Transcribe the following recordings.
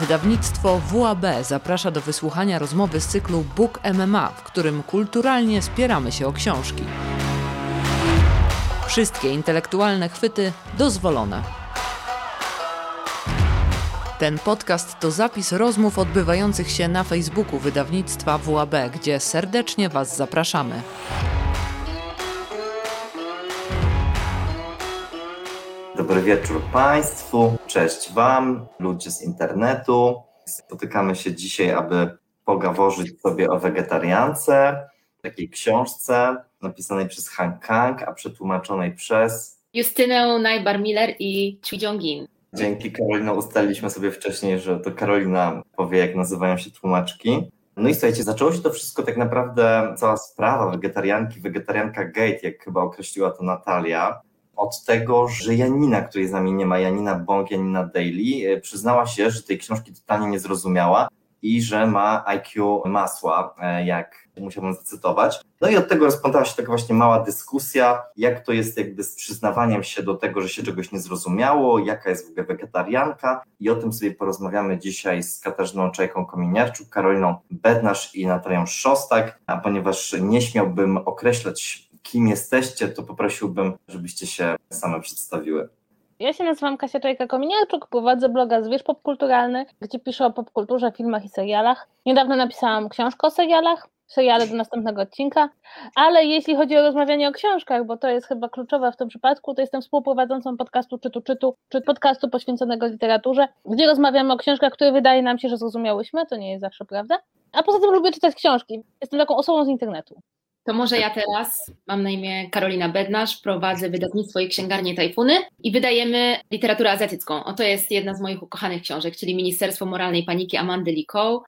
Wydawnictwo WAB zaprasza do wysłuchania rozmowy z cyklu Book MMA, w którym kulturalnie spieramy się o książki. Wszystkie intelektualne chwyty dozwolone. Ten podcast to zapis rozmów odbywających się na Facebooku wydawnictwa WAB, gdzie serdecznie Was zapraszamy. Dobry wieczór Państwu, cześć Wam, ludzie z internetu. Spotykamy się dzisiaj, aby pogaworzyć sobie o wegetariance, takiej książce napisanej przez Han Kang, a przetłumaczonej przez Justynę Najbar-Miller i Chui Jong-in. Dzięki Karolina ustaliliśmy sobie wcześniej, że to Karolina powie, jak nazywają się tłumaczki. No i słuchajcie, zaczęło się to wszystko tak naprawdę, cała sprawa wegetarianki, wegetarianka gate, jak chyba określiła to Natalia, od tego, że Janina, której z nami nie ma, Janina Bąk, Janina Daily, przyznała się, że tej książki totalnie nie zrozumiała i że ma IQ masła, jak musiałbym zacytować. No i od tego rozpętała się taka właśnie mała dyskusja, jak to jest jakby z przyznawaniem się do tego, że się czegoś nie zrozumiało, jaka jest w ogóle wegetarianka i o tym sobie porozmawiamy dzisiaj z Katarzyną Czajką-Kominiarczuk, Karoliną Bednarz i Natalią Szostak, a ponieważ nie śmiałbym określać kim jesteście, to poprosiłbym, żebyście się same przedstawiły. Ja się nazywam Kasia Czajka-Kominiarczuk, prowadzę bloga Zwierz Popkulturalny, gdzie piszę o popkulturze, filmach i serialach. Niedawno napisałam książkę o serialach, seriale do następnego odcinka, ale jeśli chodzi o rozmawianie o książkach, bo to jest chyba kluczowe w tym przypadku, to jestem współprowadzącą podcastu Czytu Czytu, czy podcastu poświęconego literaturze, gdzie rozmawiamy o książkach, które wydaje nam się, że zrozumiałyśmy, to nie jest zawsze prawda. A poza tym lubię czytać książki. Jestem taką osobą z internetu. To może ja teraz, mam na imię Karolina Bednarz, prowadzę wydawnictwo i księgarnię Tajfuny i wydajemy literaturę azjatycką. Oto jest jedna z moich ukochanych książek, czyli Ministerstwo Moralnej Paniki Amandy Lee Koh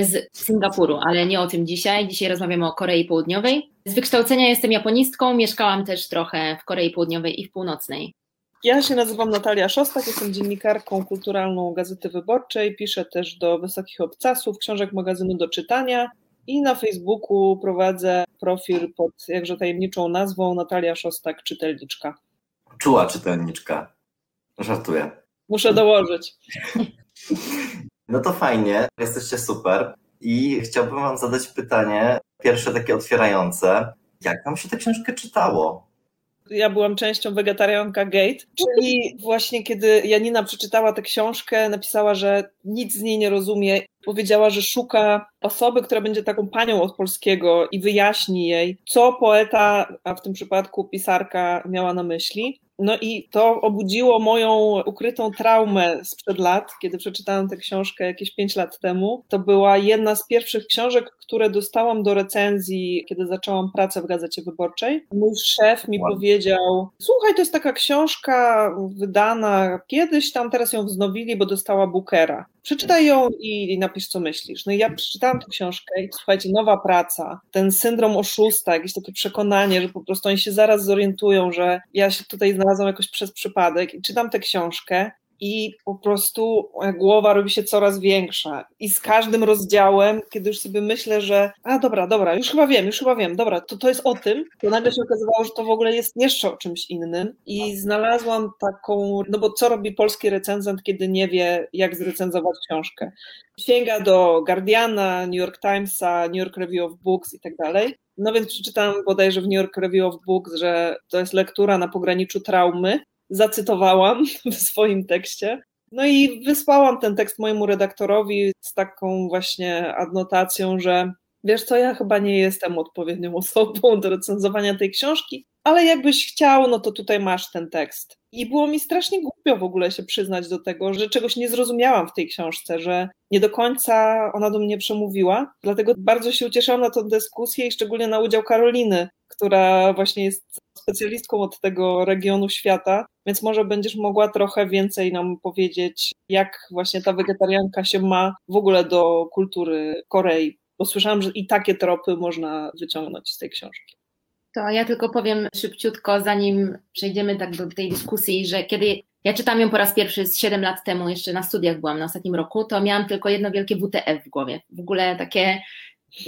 z Singapuru, ale nie o tym dzisiaj. Dzisiaj rozmawiamy o Korei Południowej. Z wykształcenia jestem japonistką, mieszkałam też trochę w Korei Południowej i w Północnej. Ja się nazywam Natalia Szostak, jestem dziennikarką kulturalną Gazety Wyborczej, piszę też do Wysokich Obcasów, książek magazynu do czytania i na Facebooku prowadzę profil pod jakże tajemniczą nazwą Natalia Szostak Czytelniczka. Czuła czytelniczka. Żartuję. Muszę dołożyć. No to fajnie, jesteście super i chciałbym wam zadać pytanie, pierwsze takie otwierające. Jak wam się tę książkę czytało? Ja byłam częścią Wegetarianka Gate, czyli właśnie kiedy Janina przeczytała tę książkę, napisała, że nic z niej nie rozumie. Powiedziała, że szuka osoby, która będzie taką panią od polskiego i wyjaśni jej, co poeta, a w tym przypadku pisarka, miała na myśli. No i to obudziło moją ukrytą traumę sprzed lat, kiedy przeczytałam tę książkę jakieś pięć lat temu. To była jedna z pierwszych książek, które dostałam do recenzji, kiedy zaczęłam pracę w Gazecie Wyborczej. Mój szef mi wow. powiedział: Słuchaj, to jest taka książka wydana kiedyś tam, teraz ją wznowili, bo dostała Bookera. Przeczytaj ją i, napisz, co myślisz. No i ja przeczytałam tę książkę i słuchajcie, nowa praca, ten syndrom oszusta, jakieś takie przekonanie, że po prostu oni się zaraz zorientują, że ja się tutaj znalazłam jakoś przez przypadek i czytam tę książkę i po prostu moja głowa robi się coraz większa. I z każdym rozdziałem, kiedy już sobie myślę, że a dobra, dobra, już chyba wiem, już chyba wiem, dobra, to to jest o tym, to nagle się okazywało, że to w ogóle jest jeszcze o czymś innym. I znalazłam taką, no bo co robi polski recenzent, kiedy nie wie, jak zrecenzować książkę? Sięga do Guardiana, New York Timesa, New York Review of Books i tak dalej. No więc przeczytałam bodajże w New York Review of Books, że to jest lektura na pograniczu traumy, zacytowałam w swoim tekście. No i wysłałam ten tekst mojemu redaktorowi z taką właśnie adnotacją, że wiesz co, ja chyba nie jestem odpowiednią osobą do recenzowania tej książki, ale jakbyś chciał, no to tutaj masz ten tekst. I było mi strasznie głupio w ogóle się przyznać do tego, że czegoś nie zrozumiałam w tej książce, że nie do końca ona do mnie przemówiła. Dlatego bardzo się ucieszyłam na tę dyskusję i szczególnie na udział Karoliny, która właśnie jest specjalistką od tego regionu świata, więc może będziesz mogła trochę więcej nam powiedzieć, jak właśnie ta wegetarianka się ma w ogóle do kultury Korei, bo słyszałam, że i takie tropy można wyciągnąć z tej książki. To ja tylko powiem szybciutko, zanim przejdziemy tak do tej dyskusji, że kiedy ja czytam ją po raz pierwszy z 7 lat temu, jeszcze na studiach byłam na ostatnim roku, to miałam tylko jedno wielkie WTF w głowie. W ogóle takie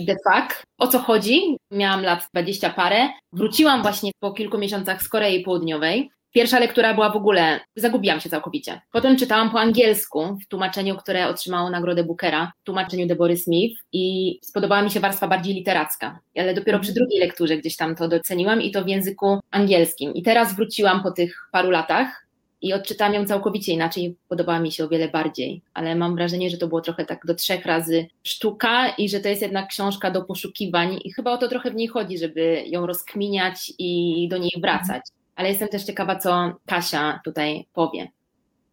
the fuck, o co chodzi. Miałam lat 20 parę. Wróciłam właśnie po kilku miesiącach z Korei Południowej Pierwsza lektura była w ogóle, zagubiłam się całkowicie. Potem czytałam po angielsku w tłumaczeniu, które otrzymało nagrodę Bookera, w tłumaczeniu Debory Smith i spodobała mi się warstwa bardziej literacka. Ale dopiero przy drugiej lekturze gdzieś tam to doceniłam i to w języku angielskim. I teraz wróciłam po tych paru latach i odczytałam ją całkowicie inaczej, podobała mi się o wiele bardziej, ale mam wrażenie, że to było trochę tak do trzech razy sztuka i że to jest jednak książka do poszukiwań i chyba o to trochę w niej chodzi, żeby ją rozkminiać i do niej wracać. Ale jestem też ciekawa, co Kasia tutaj powie.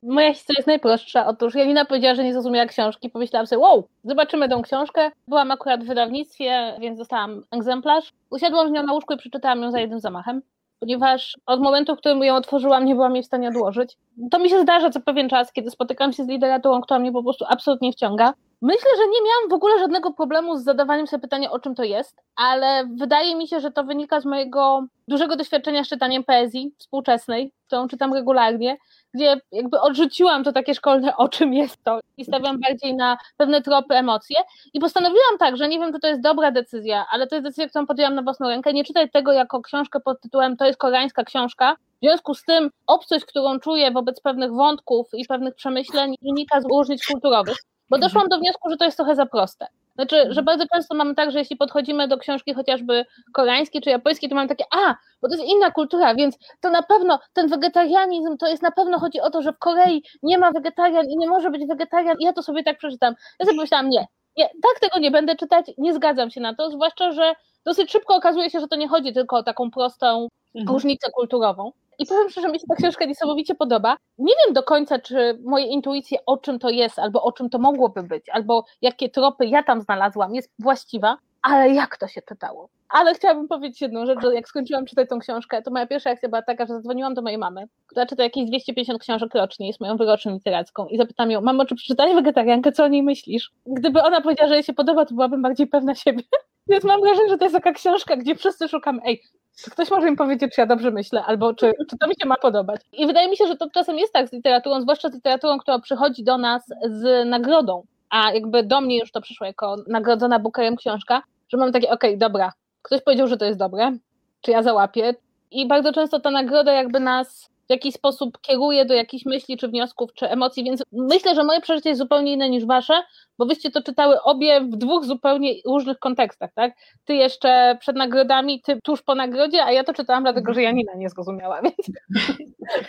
Moja historia jest najprostsza. Otóż Janina powiedziała, że nie zrozumiała książki. Pomyślałam sobie, wow, zobaczymy tą książkę. Byłam akurat w wydawnictwie, więc dostałam egzemplarz. Usiadłam z nią na łóżku i przeczytałam ją za jednym zamachem ponieważ od momentu, w którym ją otworzyłam, nie byłam jej w stanie odłożyć. To mi się zdarza co pewien czas, kiedy spotykam się z literaturą, która mnie po prostu absolutnie wciąga. Myślę, że nie miałam w ogóle żadnego problemu z zadawaniem sobie pytania, o czym to jest, ale wydaje mi się, że to wynika z mojego dużego doświadczenia z czytaniem poezji współczesnej, którą czytam regularnie, gdzie jakby odrzuciłam to takie szkolne, o czym jest to i stawiam bardziej na pewne tropy, emocje. I postanowiłam tak, że nie wiem, czy to jest dobra decyzja, ale to jest decyzja, którą podjęłam na własną rękę, nie czytaj tego jako książkę pod tytułem to jest koreańska książka, w związku z tym obcość, którą czuję wobec pewnych wątków i pewnych przemyśleń wynika z różnic kulturowych, bo doszłam do wniosku, że to jest trochę za proste. Znaczy, że bardzo często mamy tak, że jeśli podchodzimy do książki chociażby koreańskiej czy japońskiej, to mamy takie, a, bo to jest inna kultura, więc to na pewno ten wegetarianizm to jest na pewno chodzi o to, że w Korei nie ma wegetarian i nie może być wegetarian. I ja to sobie tak przeczytam. Ja sobie pomyślałam, nie, nie, tak tego nie będę czytać, nie zgadzam się na to, zwłaszcza, że dosyć szybko okazuje się, że to nie chodzi tylko o taką prostą mhm. różnicę kulturową. I powiem szczerze, mi się ta książka niesamowicie podoba. Nie wiem do końca, czy moje intuicje o czym to jest, albo o czym to mogłoby być, albo jakie tropy ja tam znalazłam, jest właściwa, ale jak to się czytało? Ale chciałabym powiedzieć jedną rzecz, że jak skończyłam czytać tą książkę, to moja pierwsza akcja była taka, że zadzwoniłam do mojej mamy, która czyta jakieś 250 książek rocznie, jest moją wyroczną literacką i zapytam ją, mamo, czy przeczytałeś Wegetariankę, co o niej myślisz? Gdyby ona powiedziała, że jej się podoba, to byłabym bardziej pewna siebie. Więc mam wrażenie, że to jest taka książka, gdzie wszyscy szukamy, ej, czy ktoś może mi powiedzieć, czy ja dobrze myślę, albo czy, czy to mi się ma podobać. I wydaje mi się, że to czasem jest tak z literaturą, zwłaszcza z literaturą, która przychodzi do nas z nagrodą, a jakby do mnie już to przyszło jako nagrodzona Bookerem książka, że mam takie, okej, okay, dobra, ktoś powiedział, że to jest dobre, czy ja załapię. I bardzo często ta nagroda jakby nas w jakiś sposób kieruje do jakichś myśli, czy wniosków, czy emocji, więc myślę, że moje przeżycie jest zupełnie inne niż wasze, bo wyście to czytały obie w dwóch zupełnie różnych kontekstach, tak? Ty jeszcze przed nagrodami, ty tuż po nagrodzie, a ja to czytałam dlatego, że Janina nie zrozumiała, więc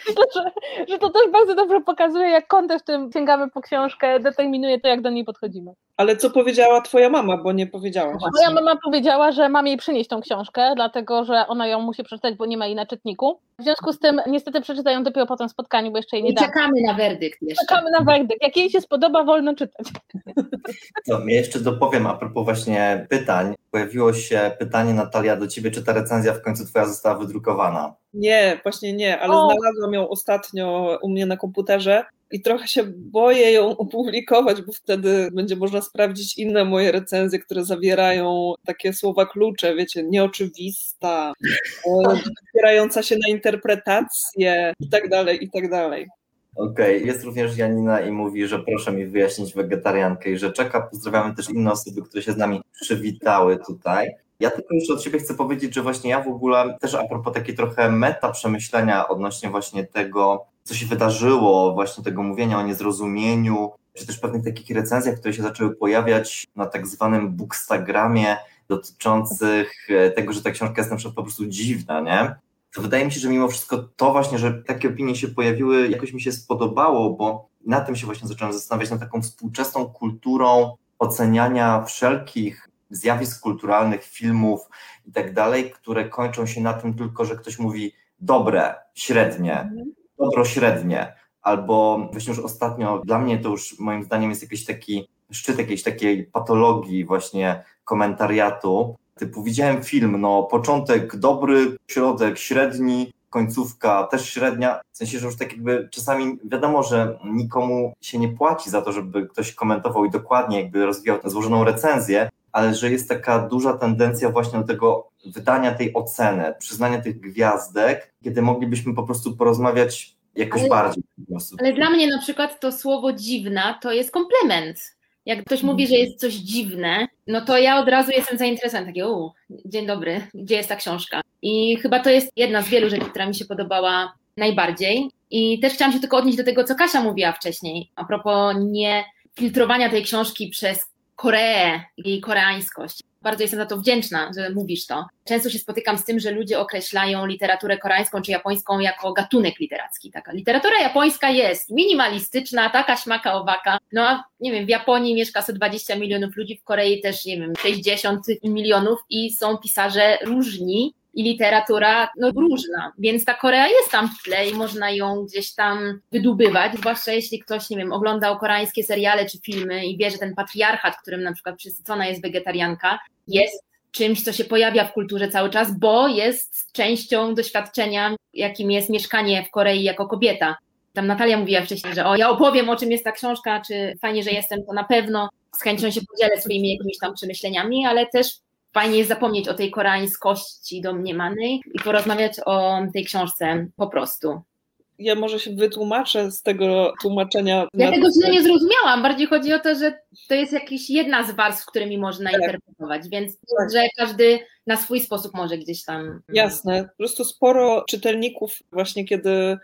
myślę, że, że to też bardzo dobrze pokazuje, jak kontekst, w którym sięgamy po książkę, determinuje to, jak do niej podchodzimy. Ale co powiedziała twoja mama, bo nie powiedziała. Moja mama powiedziała, że mam jej przynieść tą książkę, dlatego, że ona ją musi przeczytać, bo nie ma jej na czytniku. W związku z tym niestety przeczytają dopiero po tym spotkaniu, bo jeszcze jej nie dam. czekamy na werdykt jeszcze. Czekamy na werdykt. Jak jej się spodoba, wolno czytać. To ja jeszcze dopowiem a propos właśnie pytań. Pojawiło się pytanie, Natalia, do ciebie, czy ta recenzja w końcu twoja została wydrukowana? Nie, właśnie nie, ale o. znalazłam ją ostatnio u mnie na komputerze i trochę się boję ją opublikować, bo wtedy będzie można sprawdzić inne moje recenzje, które zawierają takie słowa klucze, wiecie, nieoczywista, opierająca się na interpretację i tak dalej, i tak dalej. Okej, okay. jest również Janina i mówi, że proszę mi wyjaśnić wegetariankę i że czeka. Pozdrawiamy też inne osoby, które się z nami przywitały tutaj. Ja tylko jeszcze od siebie chcę powiedzieć, że właśnie ja w ogóle też a propos takiej trochę meta przemyślenia odnośnie właśnie tego, co się wydarzyło, właśnie tego mówienia o niezrozumieniu, czy też pewnych takich recenzjach, które się zaczęły pojawiać na tak zwanym bookstagramie dotyczących e, tego, że ta książka jest na przykład po prostu dziwna, nie? To wydaje mi się, że mimo wszystko to właśnie, że takie opinie się pojawiły, jakoś mi się spodobało, bo na tym się właśnie zacząłem zastanawiać, nad taką współczesną kulturą oceniania wszelkich zjawisk kulturalnych, filmów i tak dalej, które kończą się na tym tylko, że ktoś mówi dobre, średnie, mhm. dobro średnie, albo właśnie już ostatnio, dla mnie to już moim zdaniem jest jakiś taki szczyt jakiejś takiej patologii właśnie komentariatu, typu widziałem film, no początek dobry, środek średni, końcówka też średnia, w sensie, że już tak jakby czasami wiadomo, że nikomu się nie płaci za to, żeby ktoś komentował i dokładnie jakby rozwijał tę złożoną recenzję, ale że jest taka duża tendencja właśnie do tego wydania tej oceny, przyznania tych gwiazdek, kiedy moglibyśmy po prostu porozmawiać jakoś ale, bardziej. Ale dla mnie na przykład to słowo dziwna to jest komplement. Jak ktoś mówi, że jest coś dziwne, no to ja od razu jestem zainteresowana, takie, u, dzień dobry, gdzie jest ta książka? I chyba to jest jedna z wielu rzeczy, która mi się podobała najbardziej. I też chciałam się tylko odnieść do tego, co Kasia mówiła wcześniej, a propos nie filtrowania tej książki przez Koreę jej koreańskość. Bardzo jestem za to wdzięczna, że mówisz to. Często się spotykam z tym, że ludzie określają literaturę koreańską czy japońską jako gatunek literacki. Taka literatura japońska jest minimalistyczna, taka śmaka owaka. No a nie wiem, w Japonii mieszka 120 milionów ludzi, w Korei też, nie wiem, 60 milionów i są pisarze różni i literatura no, różna, więc ta Korea jest tam w tle i można ją gdzieś tam wydubywać, zwłaszcza jeśli ktoś, nie wiem, oglądał koreańskie seriale czy filmy i wie, że ten patriarchat, którym na przykład przysycona jest wegetarianka, jest czymś, co się pojawia w kulturze cały czas, bo jest częścią doświadczenia, jakim jest mieszkanie w Korei jako kobieta. Tam Natalia mówiła wcześniej, że o, ja opowiem, o czym jest ta książka, czy fajnie, że jestem, to na pewno z chęcią się podzielę swoimi jakimiś tam przemyśleniami, ale też fajnie jest zapomnieć o tej koreańskości domniemanej i porozmawiać o tej książce po prostu. Ja może się wytłumaczę z tego tłumaczenia. Ja tego źle nie zrozumiałam. Bardziej chodzi o to, że to jest jakaś jedna z warstw, którymi można tak. interpretować, więc tak. że każdy na swój sposób może gdzieś tam. Jasne. Po prostu sporo czytelników, właśnie kiedy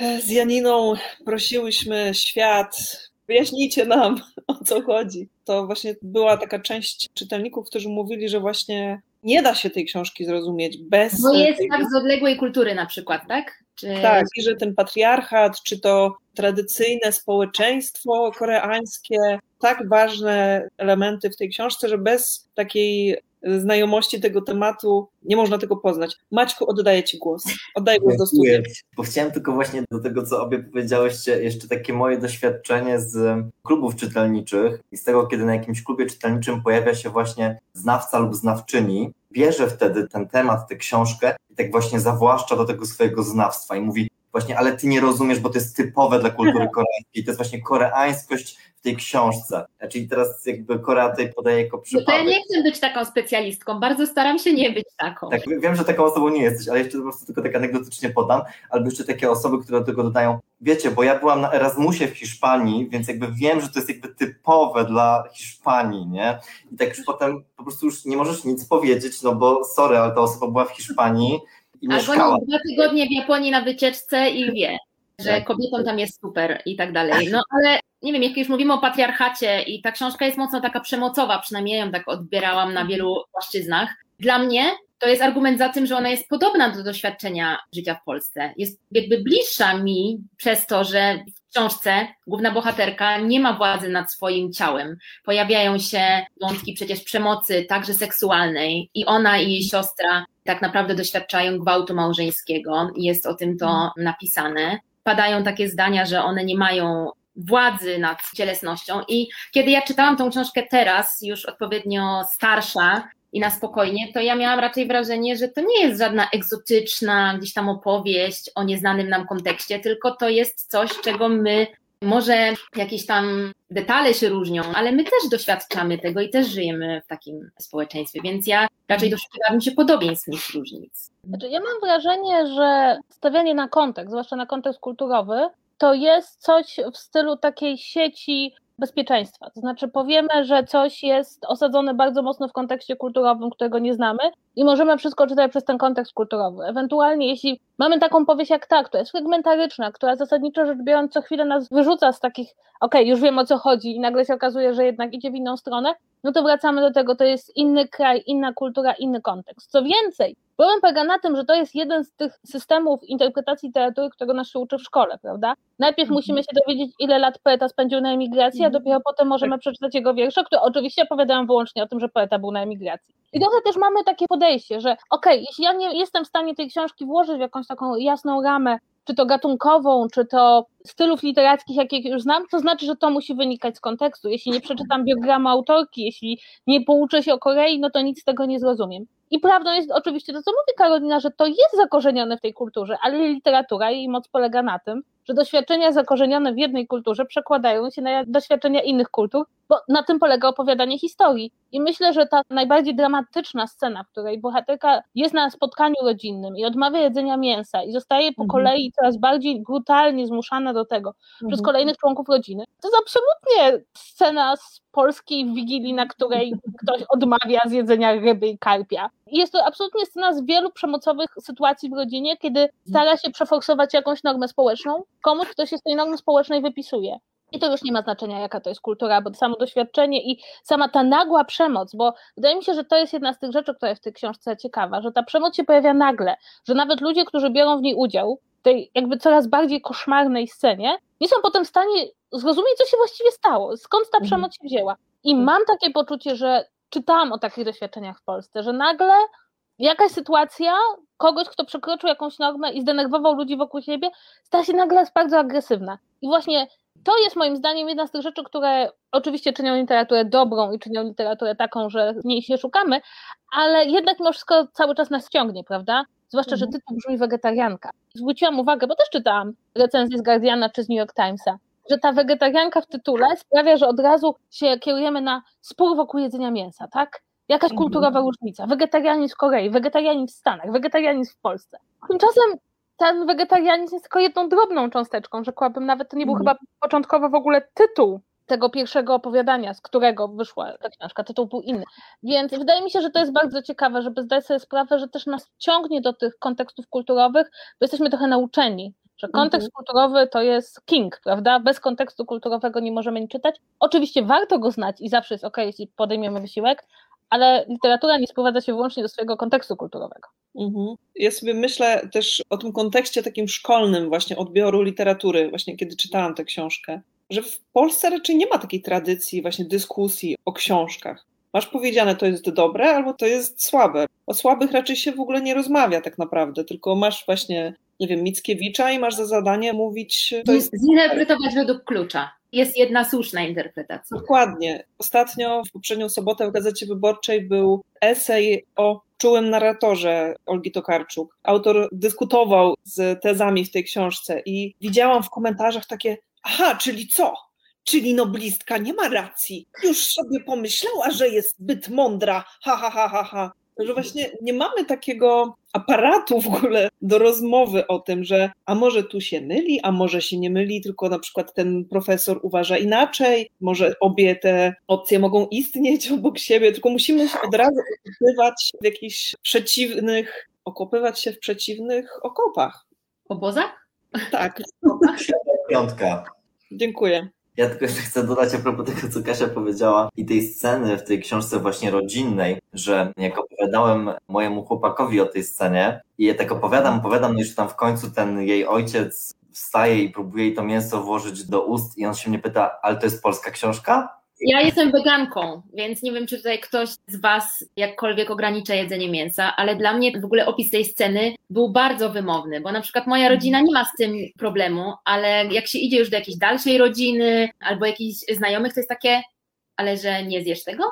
z Janiną prosiłyśmy świat, wyjaśnijcie nam, o co chodzi. To właśnie była taka część czytelników, którzy mówili, że właśnie nie da się tej książki zrozumieć bez. Bo jest tej... tak z odległej kultury na przykład, tak? Czy... Tak, i że ten patriarchat, czy to tradycyjne społeczeństwo koreańskie, tak ważne elementy w tej książce, że bez takiej znajomości tego tematu nie można tego poznać. Maćku, oddaję Ci głos. Oddaję głos do studia. Bo chciałem tylko właśnie do tego, co obie powiedziałyście, jeszcze takie moje doświadczenie z klubów czytelniczych i z tego, kiedy na jakimś klubie czytelniczym pojawia się właśnie znawca lub znawczyni, bierze wtedy ten temat, tę książkę i tak właśnie zawłaszcza do tego swojego znawstwa i mówi właśnie, ale ty nie rozumiesz, bo to jest typowe dla kultury koreańskiej, to jest właśnie koreańskość w tej książce. Czyli teraz jakby Korea tutaj podaje jako przypadek. No to ja nie chcę być taką specjalistką, bardzo staram się nie być taką. Tak, wiem, że taką osobą nie jesteś, ale jeszcze po prostu tylko tak anegdotycznie podam, albo jeszcze takie osoby, które do tego dodają, wiecie, bo ja byłam na Erasmusie w Hiszpanii, więc jakby wiem, że to jest jakby typowe dla Hiszpanii, nie? I tak już potem po prostu już nie możesz nic powiedzieć, no bo sorry, ale ta osoba była w Hiszpanii, i Albo mieszkała. dwa tygodnie w Japonii na wycieczce i wie, że tak. kobietom tam jest super i tak dalej. No ale nie wiem, jak już mówimy o patriarchacie i ta książka jest mocno taka przemocowa, przynajmniej ja ją tak odbierałam na wielu płaszczyznach. Dla mnie to jest argument za tym, że ona jest podobna do doświadczenia życia w Polsce. Jest jakby bliższa mi przez to, że w książce główna bohaterka nie ma władzy nad swoim ciałem. Pojawiają się wątki przecież przemocy, także seksualnej i ona i jej siostra tak naprawdę doświadczają gwałtu małżeńskiego. Jest o tym to napisane. Padają takie zdania, że one nie mają władzy nad cielesnością. I kiedy ja czytałam tą książkę teraz, już odpowiednio starsza i na spokojnie, to ja miałam raczej wrażenie, że to nie jest żadna egzotyczna gdzieś tam opowieść o nieznanym nam kontekście, tylko to jest coś, czego my może jakieś tam detale się różnią, ale my też doświadczamy tego i też żyjemy w takim społeczeństwie, więc ja raczej doszukiwałabym się podobieństw niż różnic. Znaczy, ja mam wrażenie, że stawianie na kontekst, zwłaszcza na kontekst kulturowy, to jest coś w stylu takiej sieci bezpieczeństwa. To znaczy powiemy, że coś jest osadzone bardzo mocno w kontekście kulturowym, którego nie znamy i możemy wszystko czytać przez ten kontekst kulturowy. Ewentualnie jeśli mamy taką powieść jak ta, która jest fragmentaryczna, która zasadniczo rzecz biorąc co chwilę nas wyrzuca z takich, okej, okay, już wiem o co chodzi i nagle się okazuje, że jednak idzie w inną stronę, no to wracamy do tego, to jest inny kraj, inna kultura, inny kontekst. Co więcej, problem polega na tym, że to jest jeden z tych systemów interpretacji literatury, którego nas się uczy w szkole, prawda? Najpierw mhm. musimy się dowiedzieć, ile lat poeta spędził na emigracji, a mhm. dopiero potem możemy tak. przeczytać jego wiersze, które oczywiście opowiadają wyłącznie o tym, że poeta był na emigracji. I trochę też mamy takie podejście, że okej, okay, jeśli ja nie jestem w stanie tej książki włożyć w jakąś taką jasną ramę, czy to gatunkową, czy to stylów literackich, jakich już znam, to znaczy, że to musi wynikać z kontekstu. Jeśli nie przeczytam biogramu autorki, jeśli nie pouczę się o Korei, no to nic z tego nie zrozumiem. I prawdą jest oczywiście to, co mówi Karolina, że to jest zakorzenione w tej kulturze, ale literatura, jej moc polega na tym, że doświadczenia zakorzenione w jednej kulturze przekładają się na doświadczenia innych kultur, bo na tym polega opowiadanie historii. I myślę, że ta najbardziej dramatyczna scena, w której bohaterka jest na spotkaniu rodzinnym i odmawia jedzenia mięsa i zostaje po mhm. kolei coraz bardziej brutalnie zmuszana do tego mhm. przez kolejnych członków rodziny, to jest absolutnie scena z polskiej wigilii, na której ktoś odmawia zjedzenia ryby i karpia. Jest to absolutnie scena z wielu przemocowych sytuacji w rodzinie, kiedy stara się przeforsować jakąś normę społeczną, komuś, kto się z tej normy społecznej wypisuje. I to już nie ma znaczenia, jaka to jest kultura, bo samo doświadczenie i sama ta nagła przemoc, bo wydaje mi się, że to jest jedna z tych rzeczy, która jest w tej książce ciekawa, że ta przemoc się pojawia nagle, że nawet ludzie, którzy biorą w niej udział, w tej jakby coraz bardziej koszmarnej scenie, nie są potem w stanie zrozumieć, co się właściwie stało, skąd ta Mhm. przemoc się wzięła. I mam takie poczucie, że czytałam o takich doświadczeniach w Polsce, że nagle jakaś sytuacja kogoś, kto przekroczył jakąś normę i zdenerwował ludzi wokół siebie, stała się nagle bardzo agresywna. I właśnie to jest moim zdaniem jedna z tych rzeczy, które oczywiście czynią literaturę dobrą i czynią literaturę taką, że w niej się szukamy, ale jednak mimo wszystko cały czas nas ciągnie, prawda? Zwłaszcza, że Mhm. tytuł brzmi wegetarianka. Zwróciłam uwagę, bo też czytałam recenzję z Guardiana czy z New York Timesa, że ta wegetarianka w tytule sprawia, że od razu się kierujemy na spór wokół jedzenia mięsa, tak? Jakaś Mhm. kulturowa różnica. Wegetarianizm w Korei, wegetarianizm w Stanach, wegetarianizm w Polsce. Tymczasem ten wegetarianizm jest tylko jedną drobną cząsteczką, rzekłabym. Nawet to nie był Mhm. chyba początkowo w ogóle tytuł tego pierwszego opowiadania, z którego wyszła ta książka. Tytuł był inny. Więc wydaje mi się, że to jest bardzo ciekawe, żeby zdać sobie sprawę, że też nas ciągnie do tych kontekstów kulturowych, bo jesteśmy trochę nauczeni, że kontekst kulturowy to jest king, prawda? Bez kontekstu kulturowego nie możemy nic czytać. Oczywiście warto go znać i zawsze jest ok, jeśli podejmiemy wysiłek, ale literatura nie sprowadza się wyłącznie do swojego kontekstu kulturowego. Mhm. Ja sobie myślę też o tym kontekście takim szkolnym właśnie odbioru literatury, właśnie kiedy czytałam tę książkę, że w Polsce raczej nie ma takiej tradycji właśnie dyskusji o książkach. Masz powiedziane, to jest dobre albo to jest słabe. O słabych raczej się w ogóle nie rozmawia tak naprawdę, tylko masz właśnie, nie wiem, Mickiewicza i masz za zadanie mówić, to jest Zinterpretować według klucza. Jest jedna słuszna interpretacja. Dokładnie. Ostatnio, w poprzednią sobotę w Gazecie Wyborczej był esej o czułym narratorze Olgi Tokarczuk. Autor dyskutował z tezami w tej książce i widziałam w komentarzach takie, aha, czyli co? Czyli noblistka nie ma racji. Już sobie pomyślała, że jest zbyt mądra. Ha, ha, ha, ha, ha. Że właśnie nie mamy takiego aparatu w ogóle do rozmowy o tym, że a może tu się myli, a może się nie myli, tylko na przykład ten profesor uważa inaczej, może obie te opcje mogą istnieć obok siebie, tylko musimy się od razu okopywać w jakichś przeciwnych, okopywać się w przeciwnych okopach. Obozach? Tak, Piątka. dziękuję. Ja tylko jeszcze chcę dodać a propos tego, co Kasia powiedziała i tej sceny w tej książce właśnie rodzinnej, że jak opowiadałem mojemu chłopakowi o tej scenie i ja tak opowiadam, opowiadam, no już tam w końcu ten jej ojciec wstaje i próbuje jej to mięso włożyć do ust i on się mnie pyta, ale to jest polska książka? Ja jestem weganką, więc nie wiem, czy tutaj ktoś z Was jakkolwiek ogranicza jedzenie mięsa, ale dla mnie w ogóle opis tej sceny był bardzo wymowny, bo na przykład moja rodzina nie ma z tym problemu, ale jak się idzie już do jakiejś dalszej rodziny albo jakichś znajomych, to jest takie, ale że nie zjesz tego?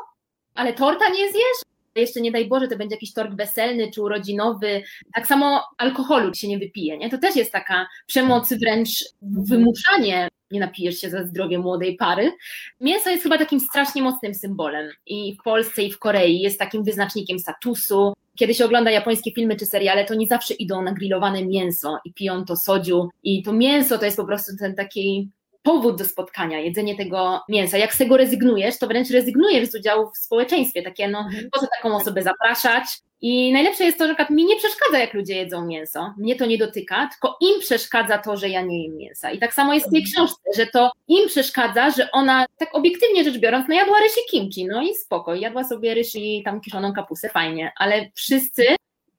Ale torta nie zjesz? Jeszcze nie daj Boże, to będzie jakiś tort weselny czy urodzinowy. Tak samo alkoholu się nie wypije, nie? To też jest taka przemoc, wręcz wymuszanie nie napijesz się za zdrowie młodej pary. Mięso jest chyba takim strasznie mocnym symbolem i w Polsce i w Korei jest takim wyznacznikiem statusu. Kiedy się ogląda japońskie filmy czy seriale, to nie zawsze idą na grillowane mięso i piją to sodziu i to mięso to jest po prostu ten taki powód do spotkania, jedzenie tego mięsa. Jak z tego rezygnujesz, to wręcz rezygnujesz z udziału w społeczeństwie. Takie, no, po co taką osobę zapraszać? I najlepsze jest to, że mi nie przeszkadza, jak ludzie jedzą mięso. Mnie to nie dotyka, tylko im przeszkadza to, że ja nie jem mięsa. I tak samo jest w tej książce, że to im przeszkadza, że ona, tak obiektywnie rzecz biorąc, no jadła ryż i kimchi, no i spoko, jadła sobie ryż i tam kiszoną kapustę, fajnie, ale wszyscy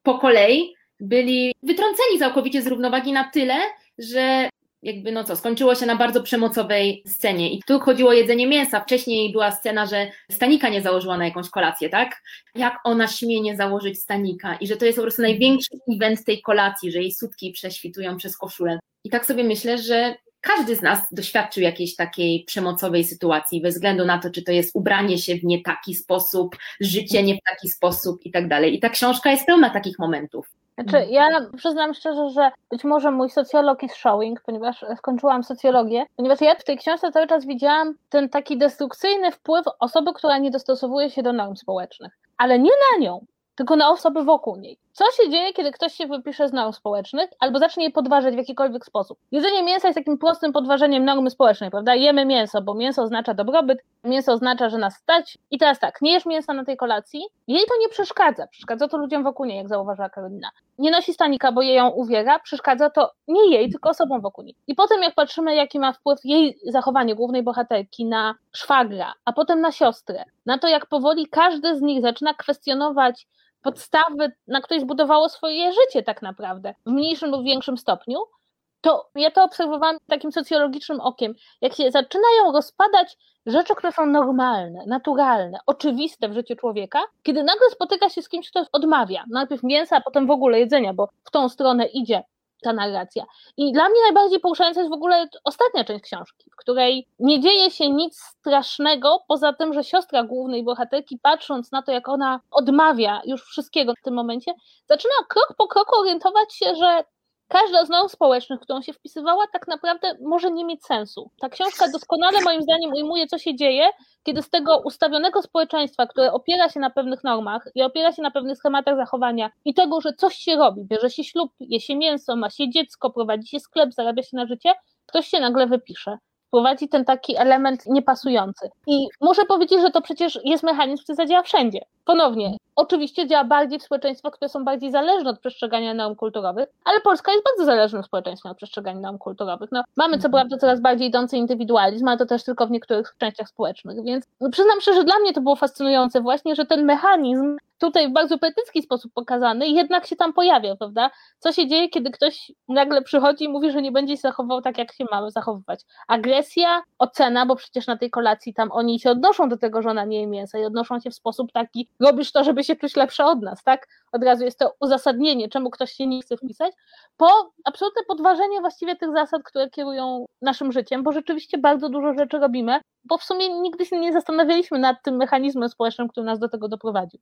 po kolei byli wytrąceni całkowicie z równowagi na tyle, że jakby no co, skończyło się na bardzo przemocowej scenie. I tu chodziło o jedzenie mięsa. Wcześniej była scena, że stanika nie założyła na jakąś kolację, tak? Jak ona śmie nie założyć stanika i że to jest po prostu największy event tej kolacji, że jej sutki prześwitują przez koszulę. I tak sobie myślę, że każdy z nas doświadczył jakiejś takiej przemocowej sytuacji, bez względu na to, czy to jest ubranie się w nie taki sposób, życie nie w taki sposób i tak dalej. I ta książka jest pełna takich momentów. Znaczy, ja przyznam szczerze, że być może mój socjolog is showing, ponieważ skończyłam socjologię, ponieważ ja w tej książce cały czas widziałam ten taki destrukcyjny wpływ osoby, która nie dostosowuje się do norm społecznych. Ale nie na nią, tylko na osoby wokół niej. Co się dzieje, kiedy ktoś się wypisze z norm społecznych albo zacznie je podważać w jakikolwiek sposób? Jedzenie mięsa jest takim prostym podważeniem normy społecznej, prawda? Jemy mięso, bo mięso oznacza dobrobyt, mięso oznacza, że nas stać. I teraz tak, nie jesz mięsa na tej kolacji, jej to nie przeszkadza. Przeszkadza to ludziom wokół niej, jak zauważyła Karolina. Nie nosi stanika, bo jej ją uwiera, przeszkadza to nie jej, tylko osobom wokół niej. I potem jak patrzymy, jaki ma wpływ jej zachowanie głównej bohaterki na szwagra, a potem na siostrę, na to jak powoli każdy z nich zaczyna kwestionować podstawy, na której zbudowało swoje życie tak naprawdę, w mniejszym lub większym stopniu, to ja to obserwowałam takim socjologicznym okiem, jak się zaczynają rozpadać rzeczy, które są normalne, naturalne, oczywiste w życiu człowieka, kiedy nagle spotyka się z kimś, kto odmawia najpierw mięsa, a potem w ogóle jedzenia, bo w tą stronę idzie ta narracja. I dla mnie najbardziej poruszająca jest w ogóle ostatnia część książki, w której nie dzieje się nic strasznego, poza tym, że siostra głównej bohaterki, patrząc na to, jak ona odmawia już wszystkiego w tym momencie, zaczyna krok po kroku orientować się, że każda z norm społecznych, którą się wpisywała, tak naprawdę może nie mieć sensu. Ta książka doskonale moim zdaniem ujmuje, co się dzieje, kiedy z tego ustawionego społeczeństwa, które opiera się na pewnych normach i opiera się na pewnych schematach zachowania i tego, że coś się robi, bierze się ślub, je się mięso, ma się dziecko, prowadzi się sklep, zarabia się na życie, ktoś się nagle wypisze wprowadzi ten taki element niepasujący. I muszę powiedzieć, że to przecież jest mechanizm, który zadziała wszędzie. Ponownie, oczywiście działa bardziej w społeczeństwach, które są bardziej zależne od przestrzegania norm kulturowych, ale Polska jest bardzo zależnym społeczeństwem od przestrzegania norm kulturowych. No, mamy co mhm. prawda coraz bardziej idący indywidualizm, ale to też tylko w niektórych częściach społecznych, więc przyznam szczerze, że dla mnie to było fascynujące właśnie, że ten mechanizm tutaj w bardzo poetycki sposób pokazany, jednak się tam pojawia, prawda? Co się dzieje, kiedy ktoś nagle przychodzi i mówi, że nie będzie się zachował tak, jak się ma zachowywać. Agresja, ocena, bo przecież na tej kolacji tam oni się odnoszą do tego, że ona nie je mięsa i odnoszą się w sposób taki, robisz to, żeby się czuć lepsze od nas, tak? Od razu jest to uzasadnienie, czemu ktoś się nie chce wpisać, po absolutne podważenie właściwie tych zasad, które kierują naszym życiem, bo rzeczywiście bardzo dużo rzeczy robimy, bo w sumie nigdy się nie zastanawialiśmy nad tym mechanizmem społecznym, który nas do tego doprowadził.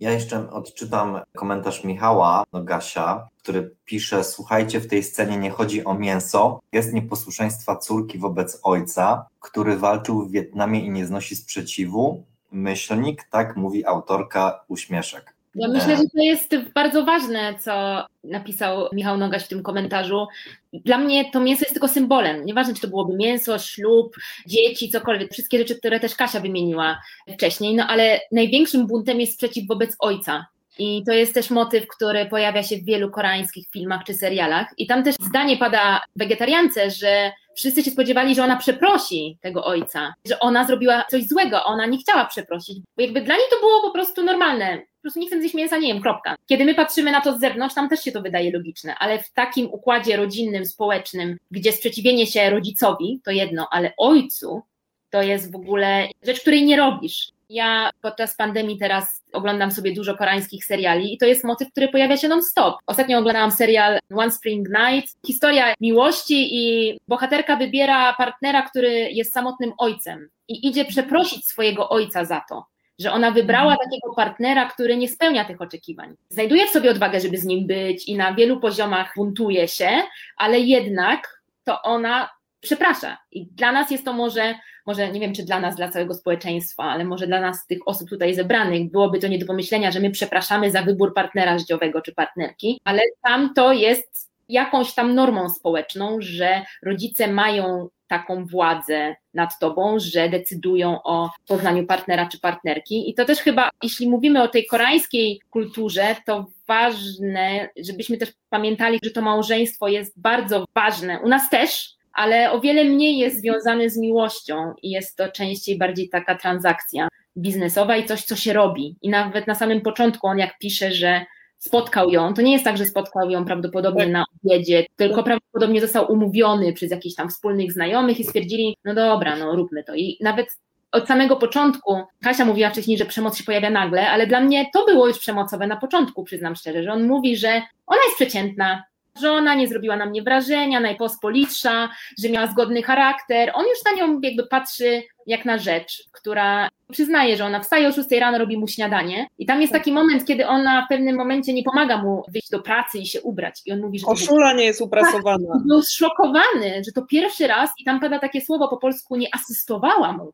Ja jeszcze odczytam komentarz Michała Nogasia, który pisze: Słuchajcie, w tej scenie nie chodzi o mięso, jest nieposłuszeństwa córki wobec ojca, który walczył w Wietnamie i nie znosi sprzeciwu. Myślnik, tak mówi autorka uśmieszek. Ja myślę, że to jest bardzo ważne, co napisał Michał Nogaś w tym komentarzu. Dla mnie to mięso jest tylko symbolem. Nieważne, czy to byłoby mięso, ślub, dzieci, cokolwiek, wszystkie rzeczy, które też Kasia wymieniła wcześniej, no ale największym buntem jest sprzeciw wobec ojca. I to jest też motyw, który pojawia się w wielu koreańskich filmach czy serialach. I tam też zdanie pada wegetariance, że wszyscy się spodziewali, że ona przeprosi tego ojca, że ona zrobiła coś złego, ona nie chciała przeprosić. Bo jakby dla niej to było po prostu normalne prostu nie chcę zjeść mięsa, nie wiem, kropka. Kiedy my patrzymy na to z zewnątrz, tam też się to wydaje logiczne, ale w takim układzie rodzinnym, społecznym, gdzie sprzeciwienie się rodzicowi to jedno, ale ojcu to jest w ogóle rzecz, której nie robisz. Ja podczas pandemii teraz oglądam sobie dużo koreańskich seriali i to jest motyw, który pojawia się non-stop. Ostatnio oglądałam serial One Spring Night, historia miłości i bohaterka wybiera partnera, który jest samotnym ojcem i idzie przeprosić swojego ojca za to że ona wybrała mhm. takiego partnera, który nie spełnia tych oczekiwań. Znajduje w sobie odwagę, żeby z nim być i na wielu poziomach buntuje się, ale jednak to ona przeprasza. I dla nas jest to może, może nie wiem, czy dla nas, dla całego społeczeństwa, ale może dla nas, tych osób tutaj zebranych, byłoby to nie do pomyślenia, że my przepraszamy za wybór partnera życiowego czy partnerki, ale tam to jest jakąś tam normą społeczną, że rodzice mają taką władzę nad tobą, że decydują o poznaniu partnera czy partnerki. I to też chyba, jeśli mówimy o tej koreańskiej kulturze, to ważne, żebyśmy też pamiętali, że to małżeństwo jest bardzo ważne. U nas też, ale o wiele mniej jest związane z miłością i jest to częściej bardziej taka transakcja biznesowa i coś, co się robi. I nawet na samym początku on jak pisze, że spotkał ją. To nie jest tak, że spotkał ją prawdopodobnie tak. na obiedzie, tylko prawdopodobnie został umówiony przez jakichś tam wspólnych znajomych i stwierdzili, no dobra, no róbmy to. I nawet od samego początku, Kasia mówiła wcześniej, że przemoc się pojawia nagle, ale dla mnie to było już przemocowe na początku, przyznam szczerze, że on mówi, że ona jest przeciętna, żona, nie zrobiła na mnie wrażenia, najpospolitsza, że miała zgodny charakter. On już na nią jakby patrzy jak na rzecz, która przyznaje, że ona wstaje o 6 rano, robi mu śniadanie. I tam jest taki moment, kiedy ona w pewnym momencie nie pomaga mu wyjść do pracy i się ubrać. I on mówi, że... Koszula nie jest uprasowana. Tak, był zszokowany, że to pierwszy raz i tam pada takie słowo po polsku, nie asystowała mu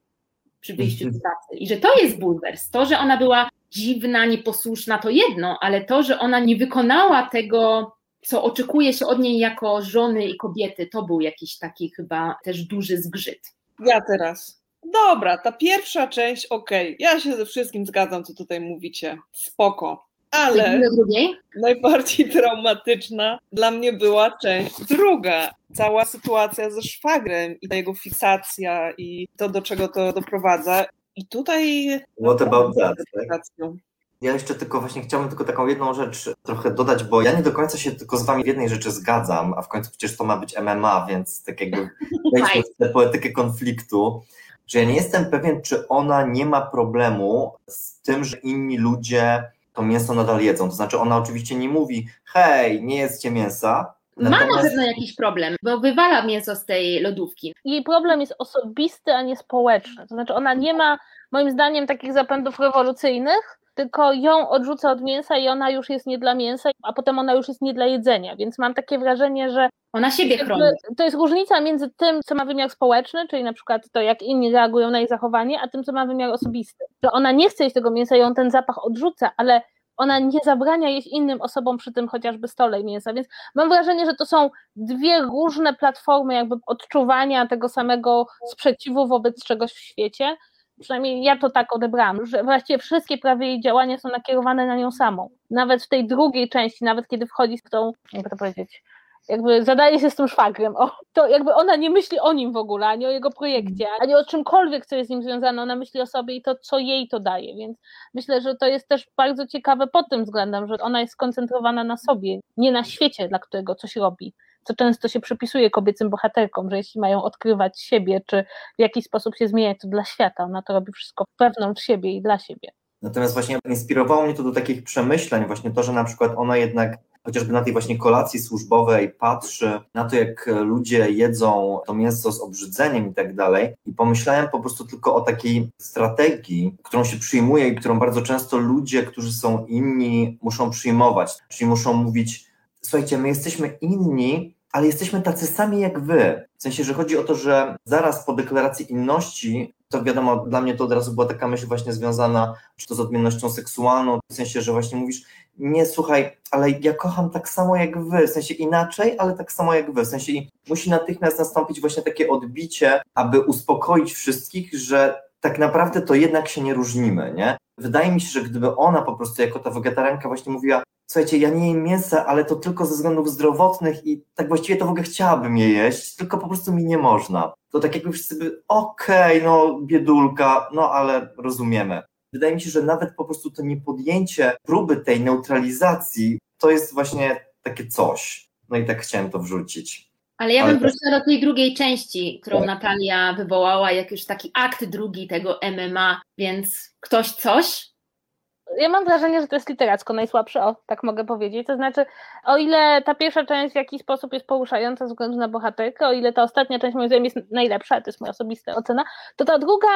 przy wyjściu z pracy. I że to jest bulwers, to, że ona była dziwna, nieposłuszna, to jedno, ale to, że ona nie wykonała tego, co oczekuje się od niej jako żony i kobiety, to był jakiś taki chyba też duży zgrzyt. Ja teraz. Dobra, ta pierwsza część, okej. Okay. Ja się ze wszystkim zgadzam, co tutaj mówicie. Spoko. Ale najbardziej traumatyczna dla mnie była część druga. Cała sytuacja ze szwagrem i ta jego fiksacja i to, do czego to doprowadza. I tutaj. What about that? Tak? Ja jeszcze tylko właśnie chciałbym tylko taką jedną rzecz trochę dodać, bo ja nie do końca się tylko z wami w jednej rzeczy zgadzam, a w końcu przecież to ma być MMA, więc tak jakby wejdźmy w tę poetykę konfliktu, że ja nie jestem pewien, czy ona nie ma problemu z tym, że inni ludzie to mięso nadal jedzą. To znaczy ona oczywiście nie mówi, hej, nie jedzcie mięsa, Natomiast... Ma na pewno jakiś problem, bo wywala mięso z tej lodówki. Jej problem jest osobisty, a nie społeczny. To znaczy ona nie ma, moim zdaniem, takich zapędów rewolucyjnych, tylko ją odrzuca od mięsa i ona już jest nie dla mięsa, a potem ona już jest nie dla jedzenia. Więc mam takie wrażenie, że. Ona siebie chroni. To jest różnica między tym, co ma wymiar społeczny, czyli na przykład to, jak inni reagują na jej zachowanie, a tym, co ma wymiar osobisty. Że ona nie chce jeść tego mięsa i on ten zapach odrzuca, ale ona nie zabrania jeść innym osobom przy tym chociażby stole mięsa, więc mam wrażenie, że to są dwie różne platformy jakby odczuwania tego samego sprzeciwu wobec czegoś w świecie, przynajmniej ja to tak odebrałam, że właściwie wszystkie prawie jej działania są nakierowane na nią samą. Nawet w tej drugiej części, nawet kiedy wchodzi w tą, jakby to powiedzieć, jakby zadaje się z tym szwagrem, o, to jakby ona nie myśli o nim w ogóle, ani o jego projekcie, ani o czymkolwiek, co jest z nim związane, ona myśli o sobie i to, co jej to daje, więc myślę, że to jest też bardzo ciekawe pod tym względem, że ona jest skoncentrowana na sobie, nie na świecie, dla którego coś robi co często się przypisuje kobiecym bohaterkom, że jeśli mają odkrywać siebie, czy w jakiś sposób się zmieniać, to dla świata, ona to robi wszystko wewnątrz siebie i dla siebie. Natomiast właśnie inspirowało mnie to do takich przemyśleń, właśnie to, że na przykład ona jednak chociażby na tej właśnie kolacji służbowej patrzy na to, jak ludzie jedzą to mięso z obrzydzeniem i tak dalej. I pomyślałem po prostu tylko o takiej strategii, którą się przyjmuje i którą bardzo często ludzie, którzy są inni, muszą przyjmować. Czyli muszą mówić, słuchajcie, my jesteśmy inni, ale jesteśmy tacy sami jak wy. W sensie, że chodzi o to, że zaraz po deklaracji inności, to wiadomo, dla mnie to od razu była taka myśl właśnie związana, czy to z odmiennością seksualną, w sensie, że właśnie mówisz, nie słuchaj, ale ja kocham tak samo jak wy, w sensie inaczej, ale tak samo jak wy, w sensie musi natychmiast nastąpić właśnie takie odbicie, aby uspokoić wszystkich, że tak naprawdę to jednak się nie różnimy, nie? Wydaje mi się, że gdyby ona po prostu jako ta wegetarianka właśnie mówiła, słuchajcie, ja nie jem mięsa, ale to tylko ze względów zdrowotnych i tak właściwie to w ogóle chciałabym je jeść, tylko po prostu mi nie można. To tak jakby wszyscy by, okej, okay, no biedulka, no ale rozumiemy. Wydaje mi się, że nawet po prostu to niepodjęcie próby tej neutralizacji, to jest właśnie takie coś. No i tak chciałem to wrzucić. Ale ja bym wróciła do tej drugiej części, którą tak. Natalia wywołała, jak już taki akt drugi tego MMA, więc ktoś coś, ja mam wrażenie, że to jest literacko najsłabsze, o, tak mogę powiedzieć. To znaczy, o ile ta pierwsza część w jakiś sposób jest poruszająca ze względu na bohaterkę, o ile ta ostatnia część moim zdaniem jest najlepsza, to jest moja osobista ocena, to ta druga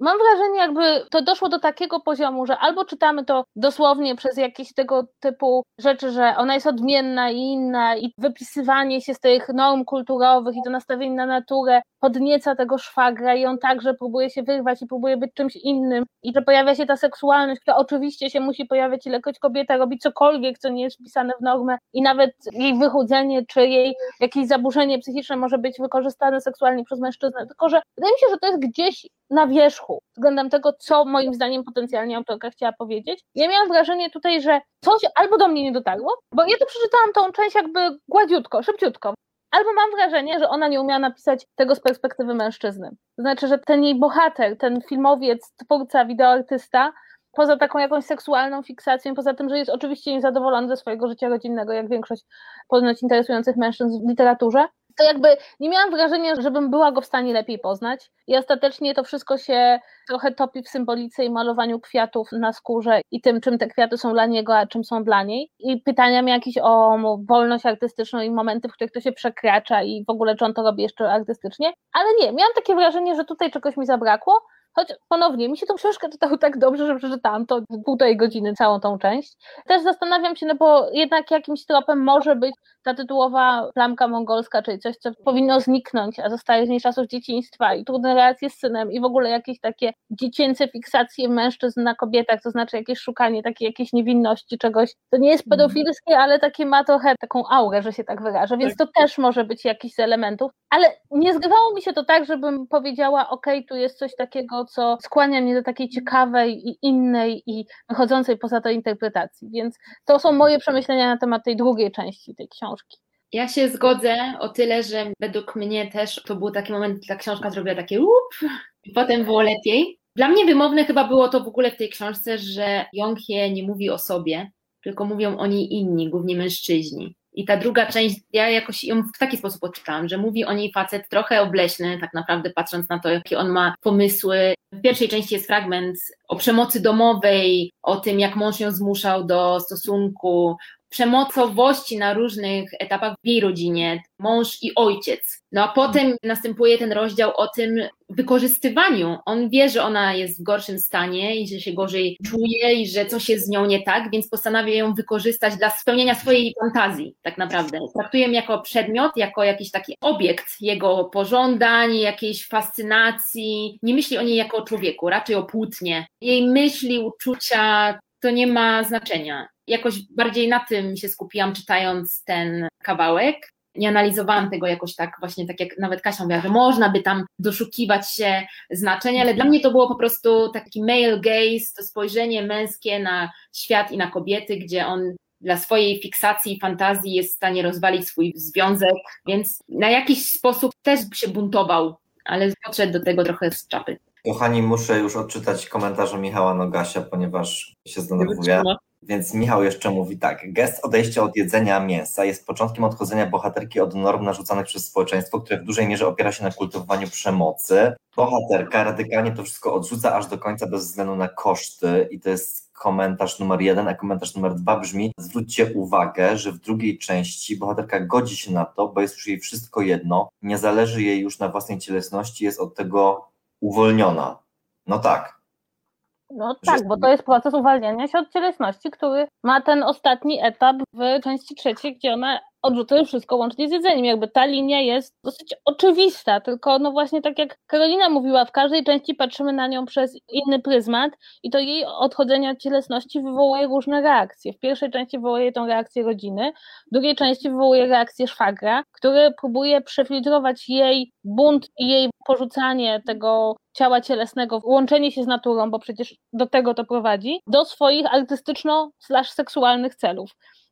mam wrażenie, jakby to doszło do takiego poziomu, że albo czytamy to dosłownie przez jakieś tego typu rzeczy, że ona jest odmienna i inna i wypisywanie się z tych norm kulturowych i to nastawienie na naturę podnieca tego szwagra i on także próbuje się wyrwać i próbuje być czymś innym i że pojawia się ta seksualność, która oczywiście się musi pojawiać, ilekroć kobieta robi cokolwiek, co nie jest wpisane w normę i nawet jej wychudzenie czy jej jakieś zaburzenie psychiczne może być wykorzystane seksualnie przez mężczyznę, tylko że wydaje mi się, że to jest gdzieś na wierzchu względem tego, co moim zdaniem potencjalnie autorka chciała powiedzieć. Ja miałam wrażenie tutaj, że coś albo do mnie nie dotarło, bo ja to przeczytałam tą część jakby gładziutko, szybciutko, albo mam wrażenie, że ona nie umiała napisać tego z perspektywy mężczyzny. To znaczy, że ten jej bohater, ten filmowiec, twórca, wideoartysta, poza taką jakąś seksualną fiksacją, poza tym, że jest oczywiście niezadowolony ze swojego życia rodzinnego, jak większość poznać interesujących mężczyzn w literaturze, to jakby nie miałam wrażenia, żebym była go w stanie lepiej poznać. I ostatecznie to wszystko się trochę topi w symbolice i malowaniu kwiatów na skórze i tym, czym te kwiaty są dla niego, a czym są dla niej. I pytaniami jakieś o wolność artystyczną i momenty, w których to się przekracza i w ogóle czy on to robi jeszcze artystycznie. Ale nie, miałam takie wrażenie, że tutaj czegoś mi zabrakło. Choć ponownie, mi się tą książkę czytało tak dobrze, że przeczytałam to półtorej godziny, całą tą część. Też zastanawiam się, no bo jednak jakimś tropem może być ta tytułowa plamka mongolska, czyli coś, co powinno zniknąć, a zostaje z niej czasów dzieciństwa i trudne relacje z synem i w ogóle jakieś takie dziecięce fiksacje mężczyzn na kobietach, to znaczy jakieś szukanie takiej jakiejś niewinności, czegoś, to nie jest mhm. pedofilskie, ale takie ma trochę taką aurę, że się tak wyrażę, więc tak. to też może być jakiś z elementów, ale nie zgrywało mi się to tak, żebym powiedziała, ok, tu jest coś takiego, co skłania mnie do takiej ciekawej i innej i wychodzącej poza to interpretacji, więc to są moje przemyślenia na temat tej drugiej części tej książki. Ja się zgodzę o tyle, że według mnie też to był taki moment, gdy ta książka zrobiła takie łup i potem było lepiej. Dla mnie wymowne chyba było to w ogóle w tej książce, że Jonghie nie mówi o sobie, tylko mówią o niej inni, głównie mężczyźni. I ta druga część, ja jakoś ją w taki sposób odczytałam, że mówi o niej facet trochę obleśny, tak naprawdę patrząc na to, jakie on ma pomysły. W pierwszej części jest fragment o przemocy domowej, o tym, jak mąż ją zmuszał do stosunku, przemocowości na różnych etapach w jej rodzinie, mąż i ojciec. No a potem następuje ten rozdział o tym wykorzystywaniu. On wie, że ona jest w gorszym stanie i że się gorzej czuje i że coś jest z nią nie tak, więc postanawia ją wykorzystać dla spełnienia swojej fantazji, tak naprawdę. Traktuje ją jako przedmiot, jako jakiś taki obiekt jego pożądań, jakiejś fascynacji. Nie myśli o niej jako o człowieku, raczej o płótnie. Jej myśli, uczucia to nie ma znaczenia jakoś bardziej na tym się skupiłam, czytając ten kawałek. Nie analizowałam tego jakoś tak, właśnie tak jak nawet Kasia mówiła, że można by tam doszukiwać się znaczeń, ale dla mnie to było po prostu taki male gaze, to spojrzenie męskie na świat i na kobiety, gdzie on dla swojej fiksacji i fantazji jest w stanie rozwalić swój związek, więc na jakiś sposób też się buntował, ale podszedł do tego trochę z czapy. Kochani, muszę już odczytać komentarze Michała Nogasia, ponieważ się zdenerwuję. Więc Michał jeszcze mówi tak. Gest odejścia od jedzenia mięsa jest początkiem odchodzenia bohaterki od norm narzucanych przez społeczeństwo, które w dużej mierze opiera się na kultywowaniu przemocy. Bohaterka radykalnie to wszystko odrzuca aż do końca bez względu na koszty i to jest komentarz numer jeden, a komentarz numer dwa brzmi zwróćcie uwagę, że w drugiej części bohaterka godzi się na to, bo jest już jej wszystko jedno, nie zależy jej już na własnej cielesności, jest od tego uwolniona. No tak, no tak, bo to jest proces uwalniania się od cielesności, który ma ten ostatni etap w części trzeciej, gdzie ona odrzuca już wszystko łącznie z jedzeniem. Jakby ta linia jest dosyć oczywista, tylko no właśnie tak jak Karolina mówiła, w każdej części patrzymy na nią przez inny pryzmat i to jej odchodzenie od cielesności wywołuje różne reakcje. W pierwszej części wywołuje tą reakcję rodziny, w drugiej części wywołuje reakcję szwagra, który próbuje przefiltrować jej bunt i jej porzucanie tego ciała cielesnego, łączenie się z naturą, bo przecież do tego to prowadzi, do swoich artystyczno-seksualnych celów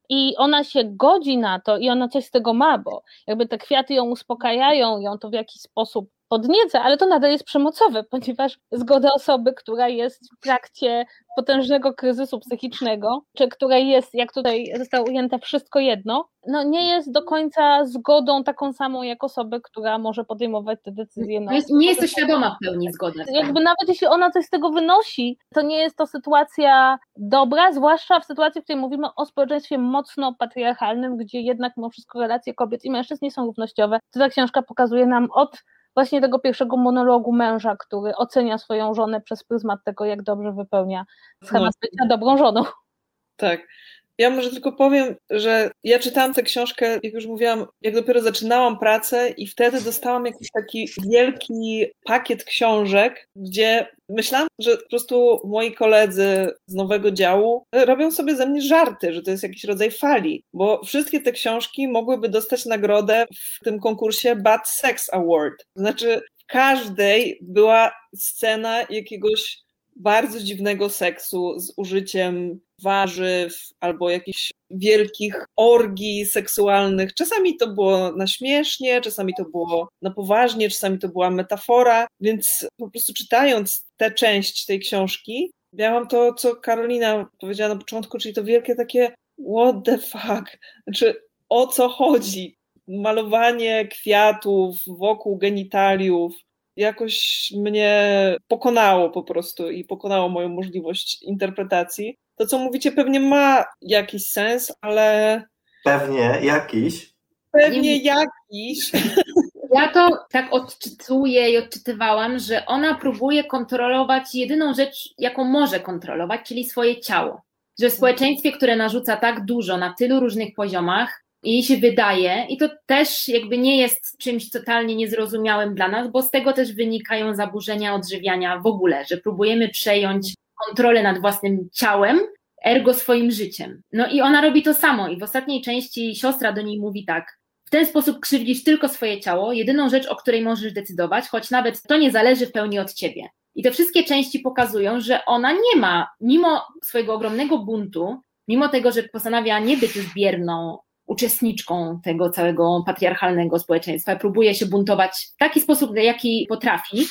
i ona się godzi na to i ona coś z tego ma, bo jakby te kwiaty ją uspokajają, ją to w jakiś sposób podnieca, ale to nadal jest przemocowe, ponieważ zgoda osoby, która jest w trakcie potężnego kryzysu psychicznego, czy która jest, jak tutaj zostało ujęte, wszystko jedno, no nie jest do końca zgodą taką samą jak osoby, która może podejmować te decyzje. No, jest, nie jest to świadoma w pełni zgody. Jakby nawet jeśli ona coś z tego wynosi, to nie jest to sytuacja dobra, zwłaszcza w sytuacji, w której mówimy o społeczeństwie mocno patriarchalnym, gdzie jednak mimo wszystko relacje kobiet i mężczyzn nie są równościowe. To ta książka pokazuje nam od właśnie tego pierwszego monologu męża, który ocenia swoją żonę przez pryzmat tego, jak dobrze wypełnia schemat no. bycia dobrą żoną. Tak. Ja może tylko powiem, że ja czytałam tę książkę, jak już mówiłam, jak dopiero zaczynałam pracę i wtedy dostałam jakiś taki wielki pakiet książek, gdzie myślałam, że po prostu moi koledzy z nowego działu robią sobie ze mnie żarty, że to jest jakiś rodzaj fali, bo wszystkie te książki mogłyby dostać nagrodę w tym konkursie Bad Sex Award. Znaczy w każdej była scena jakiegoś bardzo dziwnego seksu z użyciem warzyw albo jakichś wielkich orgii seksualnych. Czasami to było na śmiesznie, czasami to było na poważnie, czasami to była metafora, więc po prostu czytając tę część tej książki, miałam to, co Karolina powiedziała na początku, czyli to wielkie takie what the fuck, znaczy o co chodzi? Malowanie kwiatów wokół genitaliów, jakoś mnie pokonało po prostu i pokonało moją możliwość interpretacji. To, co mówicie, pewnie ma jakiś sens, ale. Pewnie jakiś. Pewnie jakiś. Ja to tak odczytuję i odczytywałam, że ona próbuje kontrolować jedyną rzecz, jaką może kontrolować, czyli swoje ciało. Że w społeczeństwie, które narzuca tak dużo na tylu różnych poziomach, jej się wydaje, i to też jakby nie jest czymś totalnie niezrozumiałym dla nas, bo z tego też wynikają zaburzenia odżywiania w ogóle, że próbujemy przejąć kontrolę nad własnym ciałem, ergo swoim życiem. No i ona robi to samo i w ostatniej części siostra do niej mówi tak, w ten sposób krzywdzisz tylko swoje ciało, jedyną rzecz, o której możesz decydować, choć nawet to nie zależy w pełni od ciebie. I te wszystkie części pokazują, że ona nie ma, mimo swojego ogromnego buntu, mimo tego, że postanawia nie być już bierną uczestniczką tego całego patriarchalnego społeczeństwa, próbuje się buntować w taki sposób, jaki potrafi,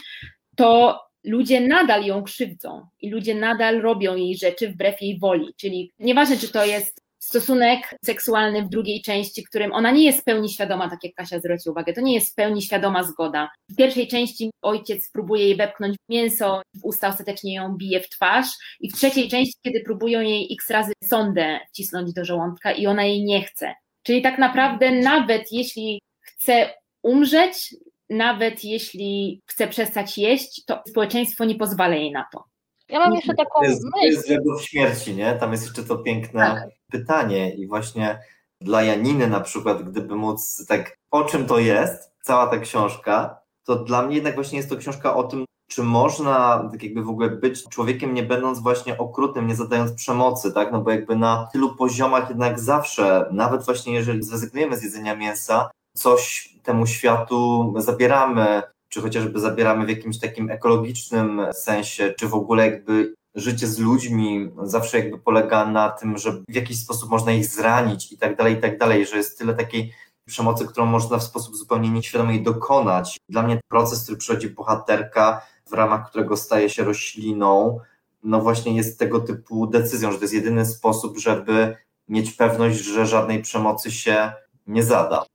to ludzie nadal ją krzywdzą i ludzie nadal robią jej rzeczy wbrew jej woli. Czyli nieważne, czy to jest stosunek seksualny w drugiej części, którym ona nie jest w pełni świadoma, tak jak Kasia zwróciła uwagę, to nie jest w pełni świadoma zgoda. W pierwszej części ojciec próbuje jej wepchnąć mięso w usta, ostatecznie ją bije w twarz i w trzeciej części, kiedy próbują jej x razy sondę wcisnąć do żołądka i ona jej nie chce. Czyli tak naprawdę nawet jeśli chce umrzeć, nawet jeśli chce przestać jeść, to społeczeństwo nie pozwala jej na to. Ja mam jeszcze taką To jest, to myśl. jest w śmierci, nie? Tam jest jeszcze to piękne Tak. pytanie i właśnie dla Janiny na przykład, gdyby móc tak, o czym to jest, cała ta książka, to dla mnie jednak właśnie jest to książka o tym, czy można tak jakby w ogóle być człowiekiem, nie będąc właśnie okrutnym, nie zadając przemocy, tak? No bo jakby na tylu poziomach jednak zawsze, nawet właśnie jeżeli zrezygnujemy z jedzenia mięsa, coś temu światu zabieramy, czy chociażby zabieramy w jakimś takim ekologicznym sensie, czy w ogóle jakby życie z ludźmi zawsze jakby polega na tym, że w jakiś sposób można ich zranić i tak dalej, i tak dalej, że jest tyle takiej przemocy, którą można w sposób zupełnie nieświadomy dokonać. Dla mnie proces, który przechodzi bohaterka, w ramach którego staje się rośliną, no właśnie jest tego typu decyzją, że to jest jedyny sposób, żeby mieć pewność, że żadnej przemocy się nie zada.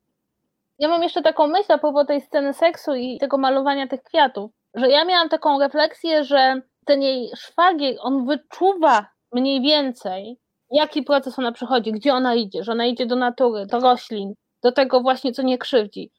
Ja mam jeszcze taką myśl a propos tej sceny seksu i tego malowania tych kwiatów, że ja miałam taką refleksję, że ten jej szwagier, on wyczuwa mniej więcej, jaki proces ona przechodzi, gdzie ona idzie, że ona idzie do natury, do roślin, do tego właśnie, co nie krzywdzi,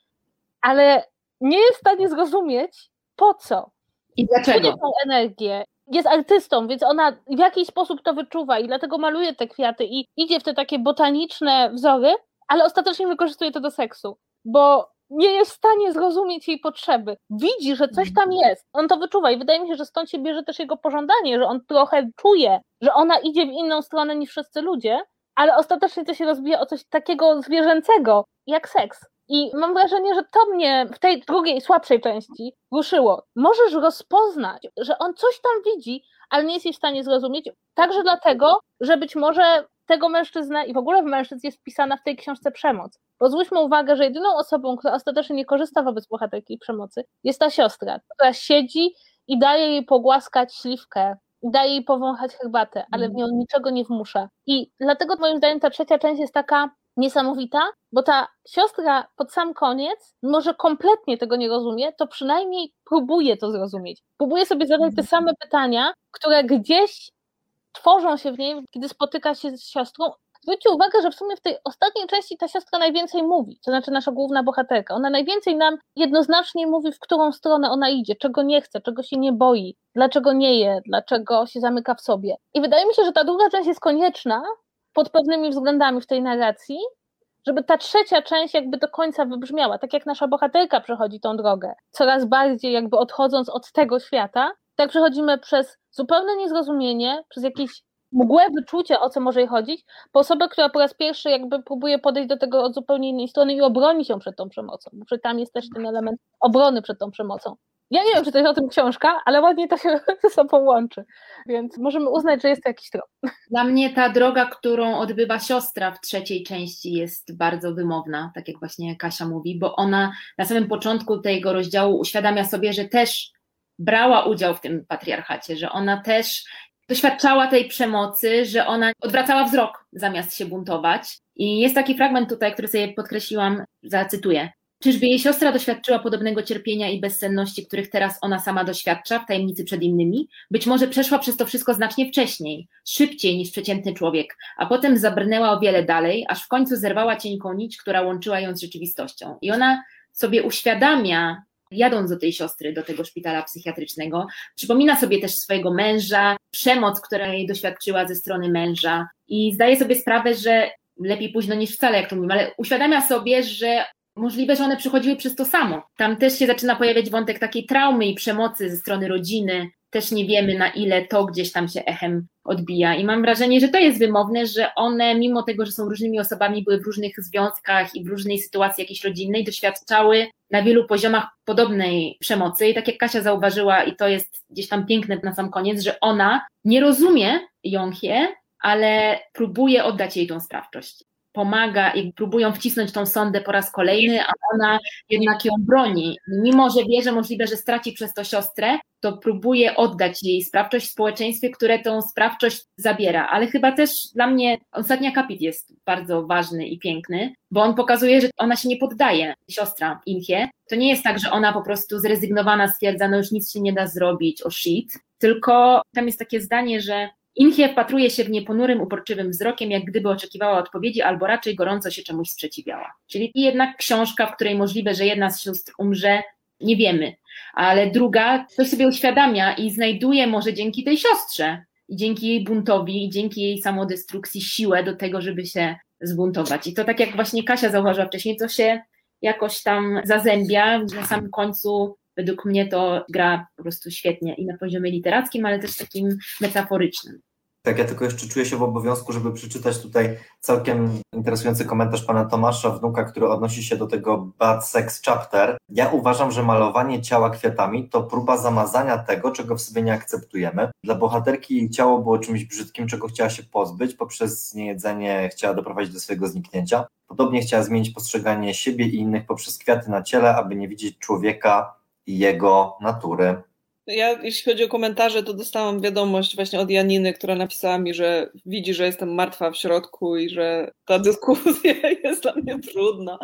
ale nie jest w stanie zrozumieć, po co, I dlaczego? tą energię. Jest artystą, więc ona w jakiś sposób to wyczuwa i dlatego maluje te kwiaty i idzie w te takie botaniczne wzory, ale ostatecznie wykorzystuje to do seksu, bo nie jest w stanie zrozumieć jej potrzeby. Widzi, że coś tam jest. On to wyczuwa i wydaje mi się, że stąd się bierze też jego pożądanie, że on trochę czuje, że ona idzie w inną stronę niż wszyscy ludzie, ale ostatecznie to się rozbija o coś takiego zwierzęcego, jak seks. I mam wrażenie, że to mnie w tej drugiej, słabszej części ruszyło. Możesz rozpoznać, że on coś tam widzi, ale nie jesteś w stanie zrozumieć, także dlatego, że być może tego mężczyznę i w ogóle w mężczyzn jest wpisana w tej książce przemoc. Bo zwróćmy uwagę, że jedyną osobą, która ostatecznie nie korzysta wobec bohaterki przemocy, jest ta siostra, która siedzi i daje jej pogłaskać śliwkę, daje jej powąchać herbatę, ale w nią niczego nie wmusza. I dlatego moim zdaniem ta trzecia część jest taka niesamowita, bo ta siostra pod sam koniec, może kompletnie tego nie rozumie, to przynajmniej próbuje to zrozumieć. Próbuje sobie zadać te same pytania, które gdzieś tworzą się w niej, kiedy spotyka się z siostrą. Zwróćcie uwagę, że w sumie w tej ostatniej części ta siostra najwięcej mówi, to znaczy nasza główna bohaterka. Ona najwięcej nam jednoznacznie mówi, w którą stronę ona idzie, czego nie chce, czego się nie boi, dlaczego nie je, dlaczego się zamyka w sobie. I wydaje mi się, że ta druga część jest konieczna pod pewnymi względami w tej narracji, żeby ta trzecia część jakby do końca wybrzmiała, tak jak nasza bohaterka przechodzi tą drogę, coraz bardziej jakby odchodząc od tego świata, tak przechodzimy przez zupełne niezrozumienie, przez jakieś mgłę wyczucia, o co może jej chodzić, po osobę, która po raz pierwszy jakby próbuje podejść do tego od zupełnie innej strony i obronić się przed tą przemocą, bo tam jest też ten element obrony przed tą przemocą. Ja nie wiem, czy to jest o tym książka, ale ładnie to się ze sobą łączy, więc możemy uznać, że jest to jakiś trop. Dla mnie ta droga, którą odbywa siostra w trzeciej części jest bardzo wymowna, tak jak właśnie Kasia mówi, bo ona na samym początku tego rozdziału uświadamia sobie, że też brała udział w tym patriarchacie, że ona też doświadczała tej przemocy, że ona odwracała wzrok zamiast się buntować. I jest taki fragment tutaj, który sobie podkreśliłam, zacytuję. Czyżby jej siostra doświadczyła podobnego cierpienia i bezsenności, których teraz ona sama doświadcza w tajemnicy przed innymi? Być może przeszła przez to wszystko znacznie wcześniej, szybciej niż przeciętny człowiek, a potem zabrnęła o wiele dalej, aż w końcu zerwała cienką nić, która łączyła ją z rzeczywistością. I ona sobie uświadamia, jadąc do tej siostry, do tego szpitala psychiatrycznego, przypomina sobie też swojego męża, przemoc, której doświadczyła ze strony męża i zdaje sobie sprawę, że lepiej późno niż wcale, jak to mówimy, ale uświadamia sobie, że możliwe, że one przychodziły przez to samo. Tam też się zaczyna pojawiać wątek takiej traumy i przemocy ze strony rodziny. Też nie wiemy, na ile to gdzieś tam się echem odbija. I mam wrażenie, że to jest wymowne, że one, mimo tego, że są różnymi osobami, były w różnych związkach i w różnej sytuacji jakiejś rodzinnej, doświadczały na wielu poziomach podobnej przemocy. I tak jak Kasia zauważyła, i to jest gdzieś tam piękne na sam koniec, że ona nie rozumie Jonghie, ale próbuje oddać jej tą sprawczość pomaga i próbują wcisnąć tą sondę po raz kolejny, a ona jednak ją broni. Mimo, że wie, że możliwe, że straci przez to siostrę, to próbuje oddać jej sprawczość w społeczeństwie, które tą sprawczość zabiera. Ale chyba też dla mnie ostatni akapit jest bardzo ważny i piękny, bo on pokazuje, że ona się nie poddaje, siostra Inhie. To nie jest tak, że ona po prostu zrezygnowana stwierdza, no już nic się nie da zrobić, o shit, tylko tam jest takie zdanie, że Inhie wpatruje się w nie ponurym, uporczywym wzrokiem, jak gdyby oczekiwała odpowiedzi, albo raczej gorąco się czemuś sprzeciwiała. Czyli jednak książka, w której możliwe, że jedna z sióstr umrze, nie wiemy, ale druga coś sobie uświadamia i znajduje może dzięki tej siostrze i dzięki jej buntowi i dzięki jej samodestrukcji siłę do tego, żeby się zbuntować. I to tak jak właśnie Kasia zauważyła wcześniej, to się jakoś tam zazębia. Na samym końcu według mnie to gra po prostu świetnie i na poziomie literackim, ale też takim metaforycznym. Tak, ja tylko jeszcze czuję się w obowiązku, żeby przeczytać tutaj całkiem interesujący komentarz pana Tomasza Wnuka, który odnosi się do tego Bad Sex Chapter. Ja uważam, że malowanie ciała kwiatami to próba zamazania tego, czego w sobie nie akceptujemy. Dla bohaterki ciało było czymś brzydkim, czego chciała się pozbyć, poprzez niejedzenie chciała doprowadzić do swojego zniknięcia. Podobnie chciała zmienić postrzeganie siebie i innych poprzez kwiaty na ciele, aby nie widzieć człowieka i jego natury. Ja, jeśli chodzi o komentarze, to dostałam wiadomość właśnie od Janiny, która napisała mi, że widzi, że jestem martwa w środku i że ta dyskusja jest dla mnie trudna.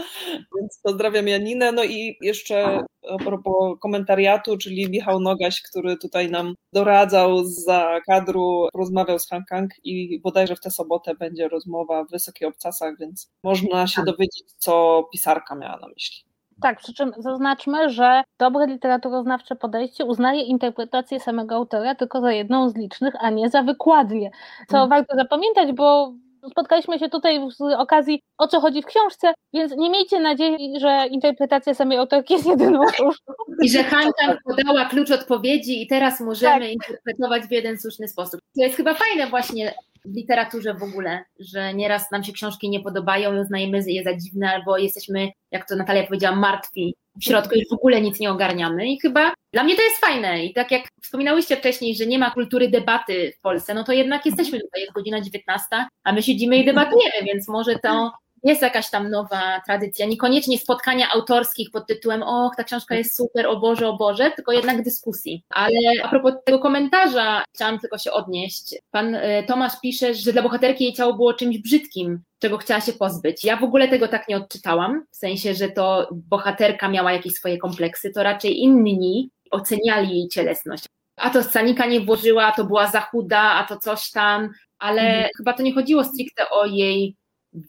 Więc pozdrawiam Janinę. No i jeszcze a propos komentariatu, czyli Michał Nogaś, który tutaj nam doradzał za kadru, rozmawiał z Hankang i bodajże w tę sobotę będzie rozmowa w Wysokich Obcasach, więc można się tak. dowiedzieć, co pisarka miała na myśli. Tak, przy czym zaznaczmy, że dobre literaturoznawcze podejście uznaje interpretację samego autora tylko za jedną z licznych, a nie za wykładnię. Co hmm. warto zapamiętać, bo spotkaliśmy się tutaj z okazji, o co chodzi w książce, więc nie miejcie nadziei, że interpretacja samej autorki jest jedyną słuszną. I że Hanka podała klucz odpowiedzi i teraz możemy tak. interpretować w jeden słuszny sposób. To jest chyba fajne właśnie w literaturze w ogóle, że nieraz nam się książki nie podobają uznajemy je za dziwne, albo jesteśmy, jak to Natalia powiedziała, martwi w środku i w ogóle nic nie ogarniamy. I chyba dla mnie to jest fajne. I tak jak wspominałyście wcześniej, że nie ma kultury debaty w Polsce, no to jednak jesteśmy tutaj, jest godzina 19, a my siedzimy i debatujemy, więc może to jest jakaś tam nowa tradycja, niekoniecznie spotkania autorskich pod tytułem och, ta książka jest super, o Boże, o Boże, tylko jednak dyskusji. Ale a propos tego komentarza, chciałam tylko się odnieść. Pan e, Tomasz pisze, że dla bohaterki jej ciało było czymś brzydkim, czego chciała się pozbyć. Ja w ogóle tego tak nie odczytałam, w sensie, że to bohaterka miała jakieś swoje kompleksy, to raczej inni oceniali jej cielesność. A to scanika nie włożyła, to była za chuda, a to coś tam, ale mhm. chyba to nie chodziło stricte o jej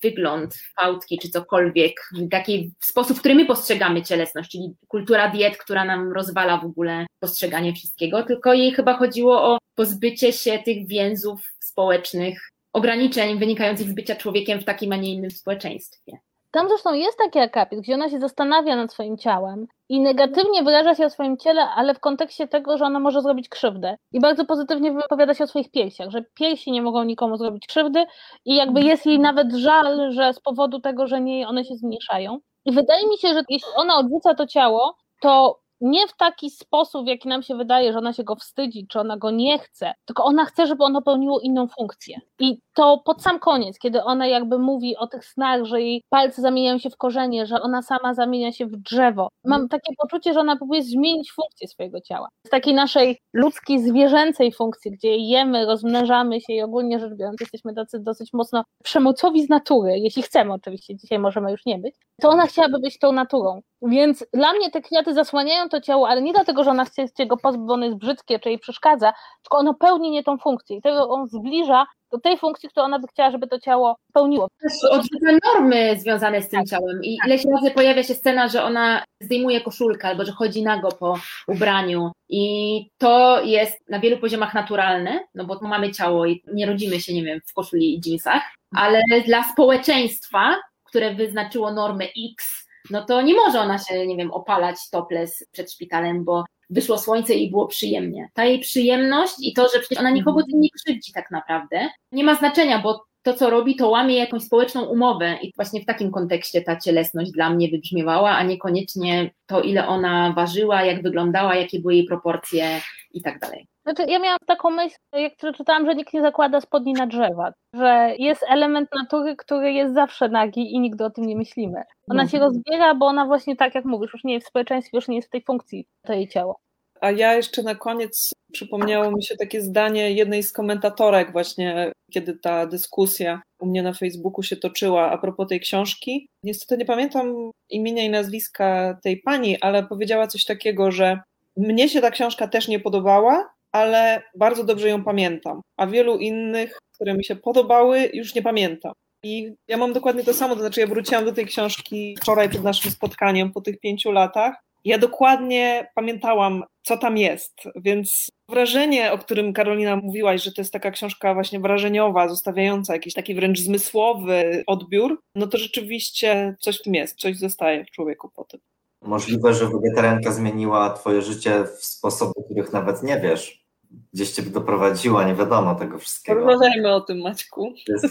wygląd fałdki czy cokolwiek, taki sposób, w który my postrzegamy cielesność, czyli kultura diet, która nam rozwala w ogóle postrzeganie wszystkiego, tylko jej chyba chodziło o pozbycie się tych więzów społecznych, ograniczeń wynikających z bycia człowiekiem w takim, a nie innym społeczeństwie. Tam zresztą jest taki akapit, gdzie ona się zastanawia nad swoim ciałem i negatywnie wyraża się o swoim ciele, ale w kontekście tego, że ona może zrobić krzywdę. I bardzo pozytywnie wypowiada się o swoich piersiach, że piersi nie mogą nikomu zrobić krzywdy i jakby jest jej nawet żal, że z powodu tego, że nie one się zmniejszają. I wydaje mi się, że jeśli ona odrzuca to ciało, to nie w taki sposób, w jaki nam się wydaje, że ona się go wstydzi, czy ona go nie chce, tylko ona chce, żeby ono pełniło inną funkcję. I to pod sam koniec, kiedy ona jakby mówi o tych snach, że jej palce zamieniają się w korzenie, że ona sama zamienia się w drzewo. Mam mhm. takie poczucie, że ona próbuje zmienić funkcję swojego ciała. Z takiej naszej ludzkiej, zwierzęcej funkcji, gdzie jemy, rozmnażamy się i ogólnie rzecz biorąc jesteśmy tacy dosyć mocno przemocowi z natury, jeśli chcemy oczywiście, dzisiaj możemy już nie być, to ona chciałaby być tą naturą. Więc dla mnie te kwiaty zasłaniają to ciało, ale nie dlatego, że ona chce się go pozbyć, bo ono jest brzydkie, czy jej przeszkadza, tylko ono pełni nie tą funkcję. I tego on zbliża do tej funkcji, którą ona by chciała, żeby to ciało pełniło. Też odrzuca normy związane z tym Tak. ciałem. I ileś razy pojawia się scena, że ona zdejmuje koszulkę albo że chodzi nago po ubraniu. I to jest na wielu poziomach naturalne, no bo mamy ciało i nie rodzimy się, nie wiem, w koszuli i jeansach, ale dla społeczeństwa, które wyznaczyło normę X, no to nie może ona się, nie wiem, opalać topless przed szpitalem, bo wyszło słońce i było przyjemnie. Ta jej przyjemność i to, że przecież ona nikogo tym nie krzywdzi tak naprawdę, nie ma znaczenia, bo to, co robi, to łamie jakąś społeczną umowę i właśnie w takim kontekście ta cielesność dla mnie wybrzmiewała, a niekoniecznie to, ile ona ważyła, jak wyglądała, jakie były jej proporcje i tak dalej. Znaczy, ja miałam taką myśl, jak przeczytałam, że nikt nie zakłada spodni na drzewa, że jest element natury, który jest zawsze nagi i nigdy o tym nie myślimy. Ona No. się rozbiera, bo ona właśnie tak jak mówisz, już nie jest w społeczeństwie, już nie jest w tej funkcji, to jej ciało. A ja jeszcze na koniec przypomniało mi się takie zdanie jednej z komentatorek właśnie, kiedy ta dyskusja u mnie na Facebooku się toczyła a propos tej książki. Niestety nie pamiętam imienia i nazwiska tej pani, ale powiedziała coś takiego, że mnie się ta książka też nie podobała, ale bardzo dobrze ją pamiętam, a wielu innych, które mi się podobały, już nie pamiętam. I ja mam dokładnie to samo, to znaczy ja wróciłam do tej książki wczoraj przed naszym spotkaniem po tych pięciu latach. Ja dokładnie pamiętałam, co tam jest, więc wrażenie, o którym Karolina mówiłaś, że to jest taka książka właśnie wrażeniowa, zostawiająca jakiś taki wręcz zmysłowy odbiór, no to rzeczywiście coś w tym jest, coś zostaje w człowieku po tym. Możliwe, że wegetarianka zmieniła twoje życie w sposób, o których nawet nie wiesz. Gdzieś cię doprowadziła, nie wiadomo tego wszystkiego. Porozmawiajmy o tym, Maćku. Jest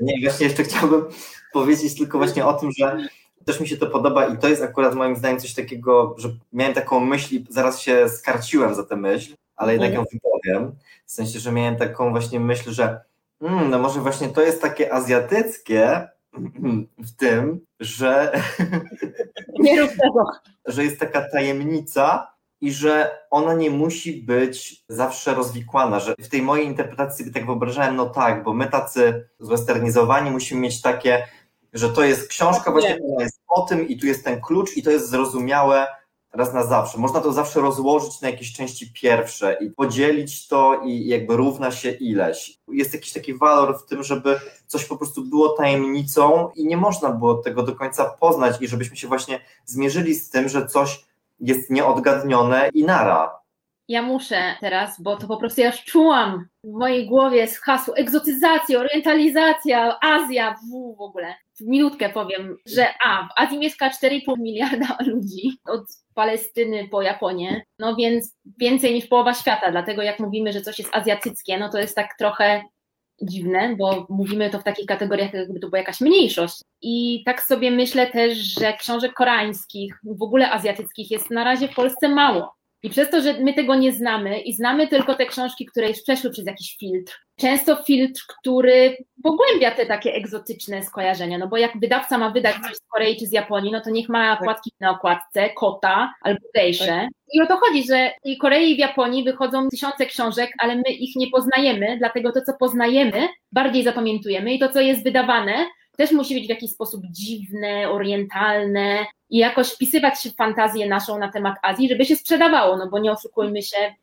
Nie, właśnie jeszcze chciałbym powiedzieć tylko właśnie o tym, że też mi się to podoba i to jest akurat moim zdaniem coś takiego, że miałem taką myśl i zaraz się skarciłem za tę myśl, ale jednak ją wypowiem. W sensie, że miałem taką właśnie myśl, że mm, no może właśnie to jest takie azjatyckie w tym, że Nie rób tego. że jest taka tajemnica i że ona nie musi być zawsze rozwikłana, że w tej mojej interpretacji sobie tak wyobrażałem, no tak, bo my tacy zwesternizowani musimy mieć takie, że to jest książka, właśnie ona jest o tym i tu jest ten klucz i to jest zrozumiałe raz na zawsze. Można to zawsze rozłożyć na jakieś części pierwsze i podzielić to i jakby równa się ileś. Jest jakiś taki walor w tym, żeby coś po prostu było tajemnicą i nie można było tego do końca poznać i żebyśmy się właśnie zmierzyli z tym, że coś jest nieodgadnione i nara. Ja muszę teraz, bo to po prostu ja już czułam w mojej głowie z hasło egzotyzacja, orientalizacja, Azja, w, w ogóle. W minutkę powiem, że a, w Azji mieszka 4,5 miliarda ludzi, od Palestyny po Japonię, no więc więcej niż połowa świata, dlatego jak mówimy, że coś jest azjatyckie, no to jest tak trochę dziwne, bo mówimy to w takich kategoriach, jakby to była jakaś mniejszość. I tak sobie myślę też, że książek koreańskich, w ogóle azjatyckich jest na razie w Polsce mało. I przez to, że my tego nie znamy i znamy tylko te książki, które już przeszły przez jakiś filtr, często filtr, który pogłębia te takie egzotyczne skojarzenia, no bo jak wydawca ma wydać coś z Korei czy z Japonii, no to niech ma okładki na okładce, kota albo gejsze. I o to chodzi, że i Korei i w Japonii wychodzą tysiące książek, ale my ich nie poznajemy, dlatego to, co poznajemy, bardziej zapamiętujemy i to, co jest wydawane, też musi być w jakiś sposób dziwne, orientalne i jakoś wpisywać się w fantazję naszą na temat Azji, żeby się sprzedawało, no bo nie oszukujmy się,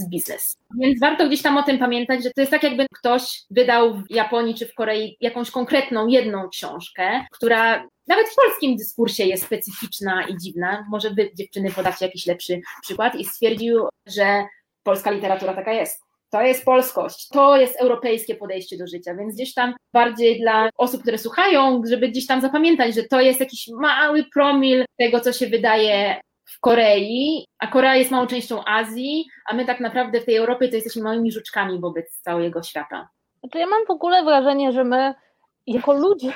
z biznes. Więc warto gdzieś tam o tym pamiętać, że to jest tak, jakby ktoś wydał w Japonii czy w Korei jakąś konkretną, jedną książkę, która nawet w polskim dyskursie jest specyficzna i dziwna. Może wy, dziewczyny, podacie jakiś lepszy przykład i stwierdził, że polska literatura taka jest. To jest polskość, to jest europejskie podejście do życia, więc gdzieś tam bardziej dla osób, które słuchają, żeby gdzieś tam zapamiętać, że to jest jakiś mały promil tego, co się wydaje w Korei, a Korea jest małą częścią Azji, a my tak naprawdę w tej Europie to jesteśmy małymi żuczkami wobec całego świata. Znaczy ja mam w ogóle wrażenie, że my jako ludzie,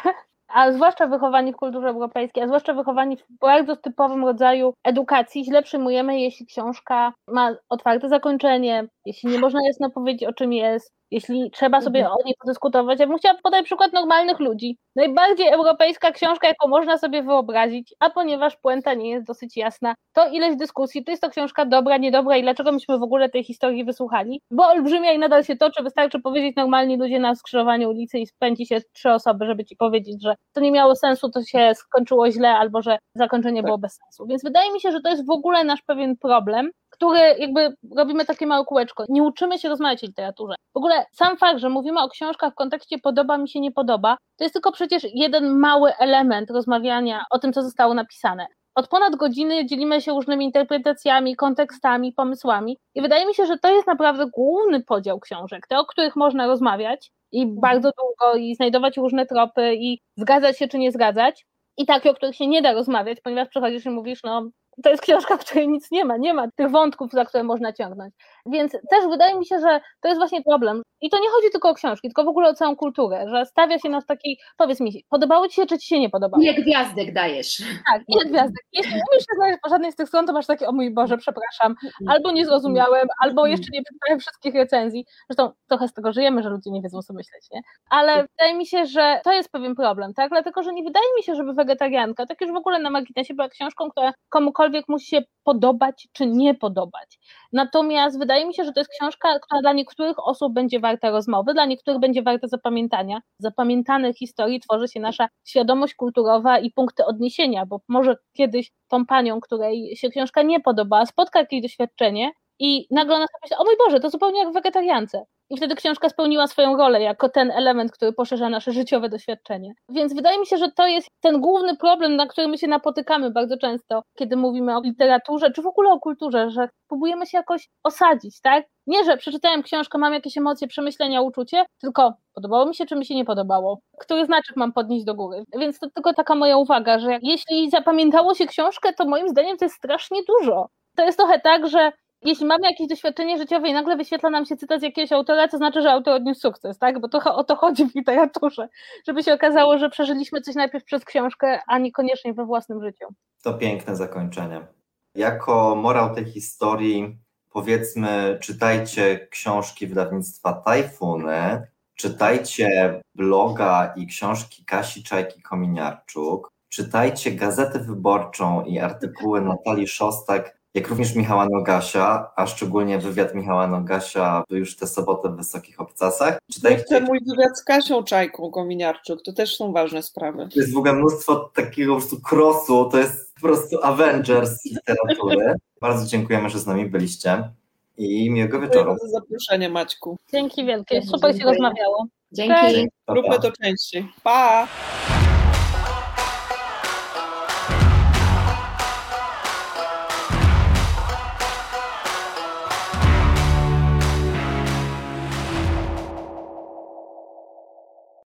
a zwłaszcza wychowani w kulturze europejskiej, a zwłaszcza wychowani w bardzo typowym rodzaju edukacji, źle przyjmujemy, jeśli książka ma otwarte zakończenie, jeśli nie można jasno powiedzieć, o czym jest, jeśli trzeba sobie o niej podyskutować. Ja bym chciała podać przykład normalnych ludzi. Najbardziej europejska książka, jaką można sobie wyobrazić, a ponieważ puenta nie jest dosyć jasna, to ileś dyskusji, to jest to książka dobra, niedobra i dlaczego myśmy w ogóle tej historii wysłuchali, bo olbrzymia i nadal się toczy, wystarczy powiedzieć normalni ludzie na skrzyżowaniu ulicy i spędzi się trzy osoby, żeby ci powiedzieć, że to nie miało sensu, to się skończyło źle, albo że zakończenie było bez sensu. Więc wydaje mi się, że to jest w ogóle nasz pewien problem, który jakby robimy takie małe kółeczko. Nie uczymy się rozmawiać o literaturze. W ogóle sam fakt, że mówimy o książkach w kontekście podoba mi się, nie podoba, to jest tylko przecież jeden mały element rozmawiania o tym, co zostało napisane. Od ponad godziny dzielimy się różnymi interpretacjami, kontekstami, pomysłami i wydaje mi się, że to jest naprawdę główny podział książek, te, o których można rozmawiać i bardzo długo i znajdować różne tropy i zgadzać się czy nie zgadzać i takie, o których się nie da rozmawiać, ponieważ przychodzisz i mówisz, no to jest książka, w której nic nie ma, nie ma tych wątków, za które można ciągnąć. Więc też wydaje mi się, że to jest właśnie problem. I to nie chodzi tylko o książki, tylko w ogóle o całą kulturę, że stawia się nas takiej, powiedz mi, podobało ci się, czy ci się nie podobało? Ile gwiazdek dajesz? Tak, ile gwiazdek. Jeśli nie umiesz się znaleźć po żadnej z tych stron, to masz takie, o mój Boże, przepraszam, albo nie zrozumiałem, albo jeszcze nie przeczytałem wszystkich recenzji. Zresztą trochę z tego żyjemy, że ludzie nie wiedzą, co myśleć, nie? Ale wydaje mi się, że to jest pewien problem, tak? Dlatego, że nie wydaje mi się, żeby wegetarianka, tak już w ogóle na marginesie była książką, która komukolwiek musi się podobać czy nie podobać. Natomiast wydaje mi się, że to jest książka, która dla niektórych osób będzie warta rozmowy, dla niektórych będzie warta zapamiętania. Zapamiętanych historii tworzy się nasza świadomość kulturowa i punkty odniesienia, bo może kiedyś tą panią, której się książka nie podoba, spotka jakieś doświadczenie i nagle ona sobie myśli, o mój Boże, to zupełnie jak w wegetariance. I wtedy książka spełniła swoją rolę jako ten element, który poszerza nasze życiowe doświadczenie. Więc wydaje mi się, że to jest ten główny problem, na który my się napotykamy bardzo często, kiedy mówimy o literaturze, czy w ogóle o kulturze, że próbujemy się jakoś osadzić, tak? Nie, że przeczytałem książkę, mam jakieś emocje, przemyślenia, uczucie, tylko podobało mi się, czy mi się nie podobało. Który znaczek mam podnieść do góry? Więc to tylko taka moja uwaga, że jeśli zapamiętało się książkę, to moim zdaniem to jest strasznie dużo. To jest trochę tak, że jeśli mamy jakieś doświadczenie życiowe i nagle wyświetla nam się cytat z jakiegoś autora, to znaczy, że autor odniósł sukces, tak? Bo trochę o to chodzi w literaturze, żeby się okazało, że przeżyliśmy coś najpierw przez książkę, a niekoniecznie we własnym życiu. To piękne zakończenie. Jako morał tej historii powiedzmy, czytajcie książki wydawnictwa Tajfuny, czytajcie bloga i książki Kasi Czajki-Kominiarczuk, czytajcie Gazetę Wyborczą i artykuły Natalii Szostak jak również Michała Nogasia, a szczególnie wywiad Michała Nogasia już tę sobotę w Wysokich Obcasach. Czytajcie mój wywiad z Kasią Czajką Kominiarczuk, to też są ważne sprawy. To jest w ogóle mnóstwo takiego po prostu crossu, to jest po prostu Avengers literatury. Bardzo dziękujemy, że z nami byliście i miłego wieczoru. Dziękuję za zaproszenie Maćku. Dzięki wielkie, super się rozmawiało. Dzięki. Róbmy to częściej. Pa!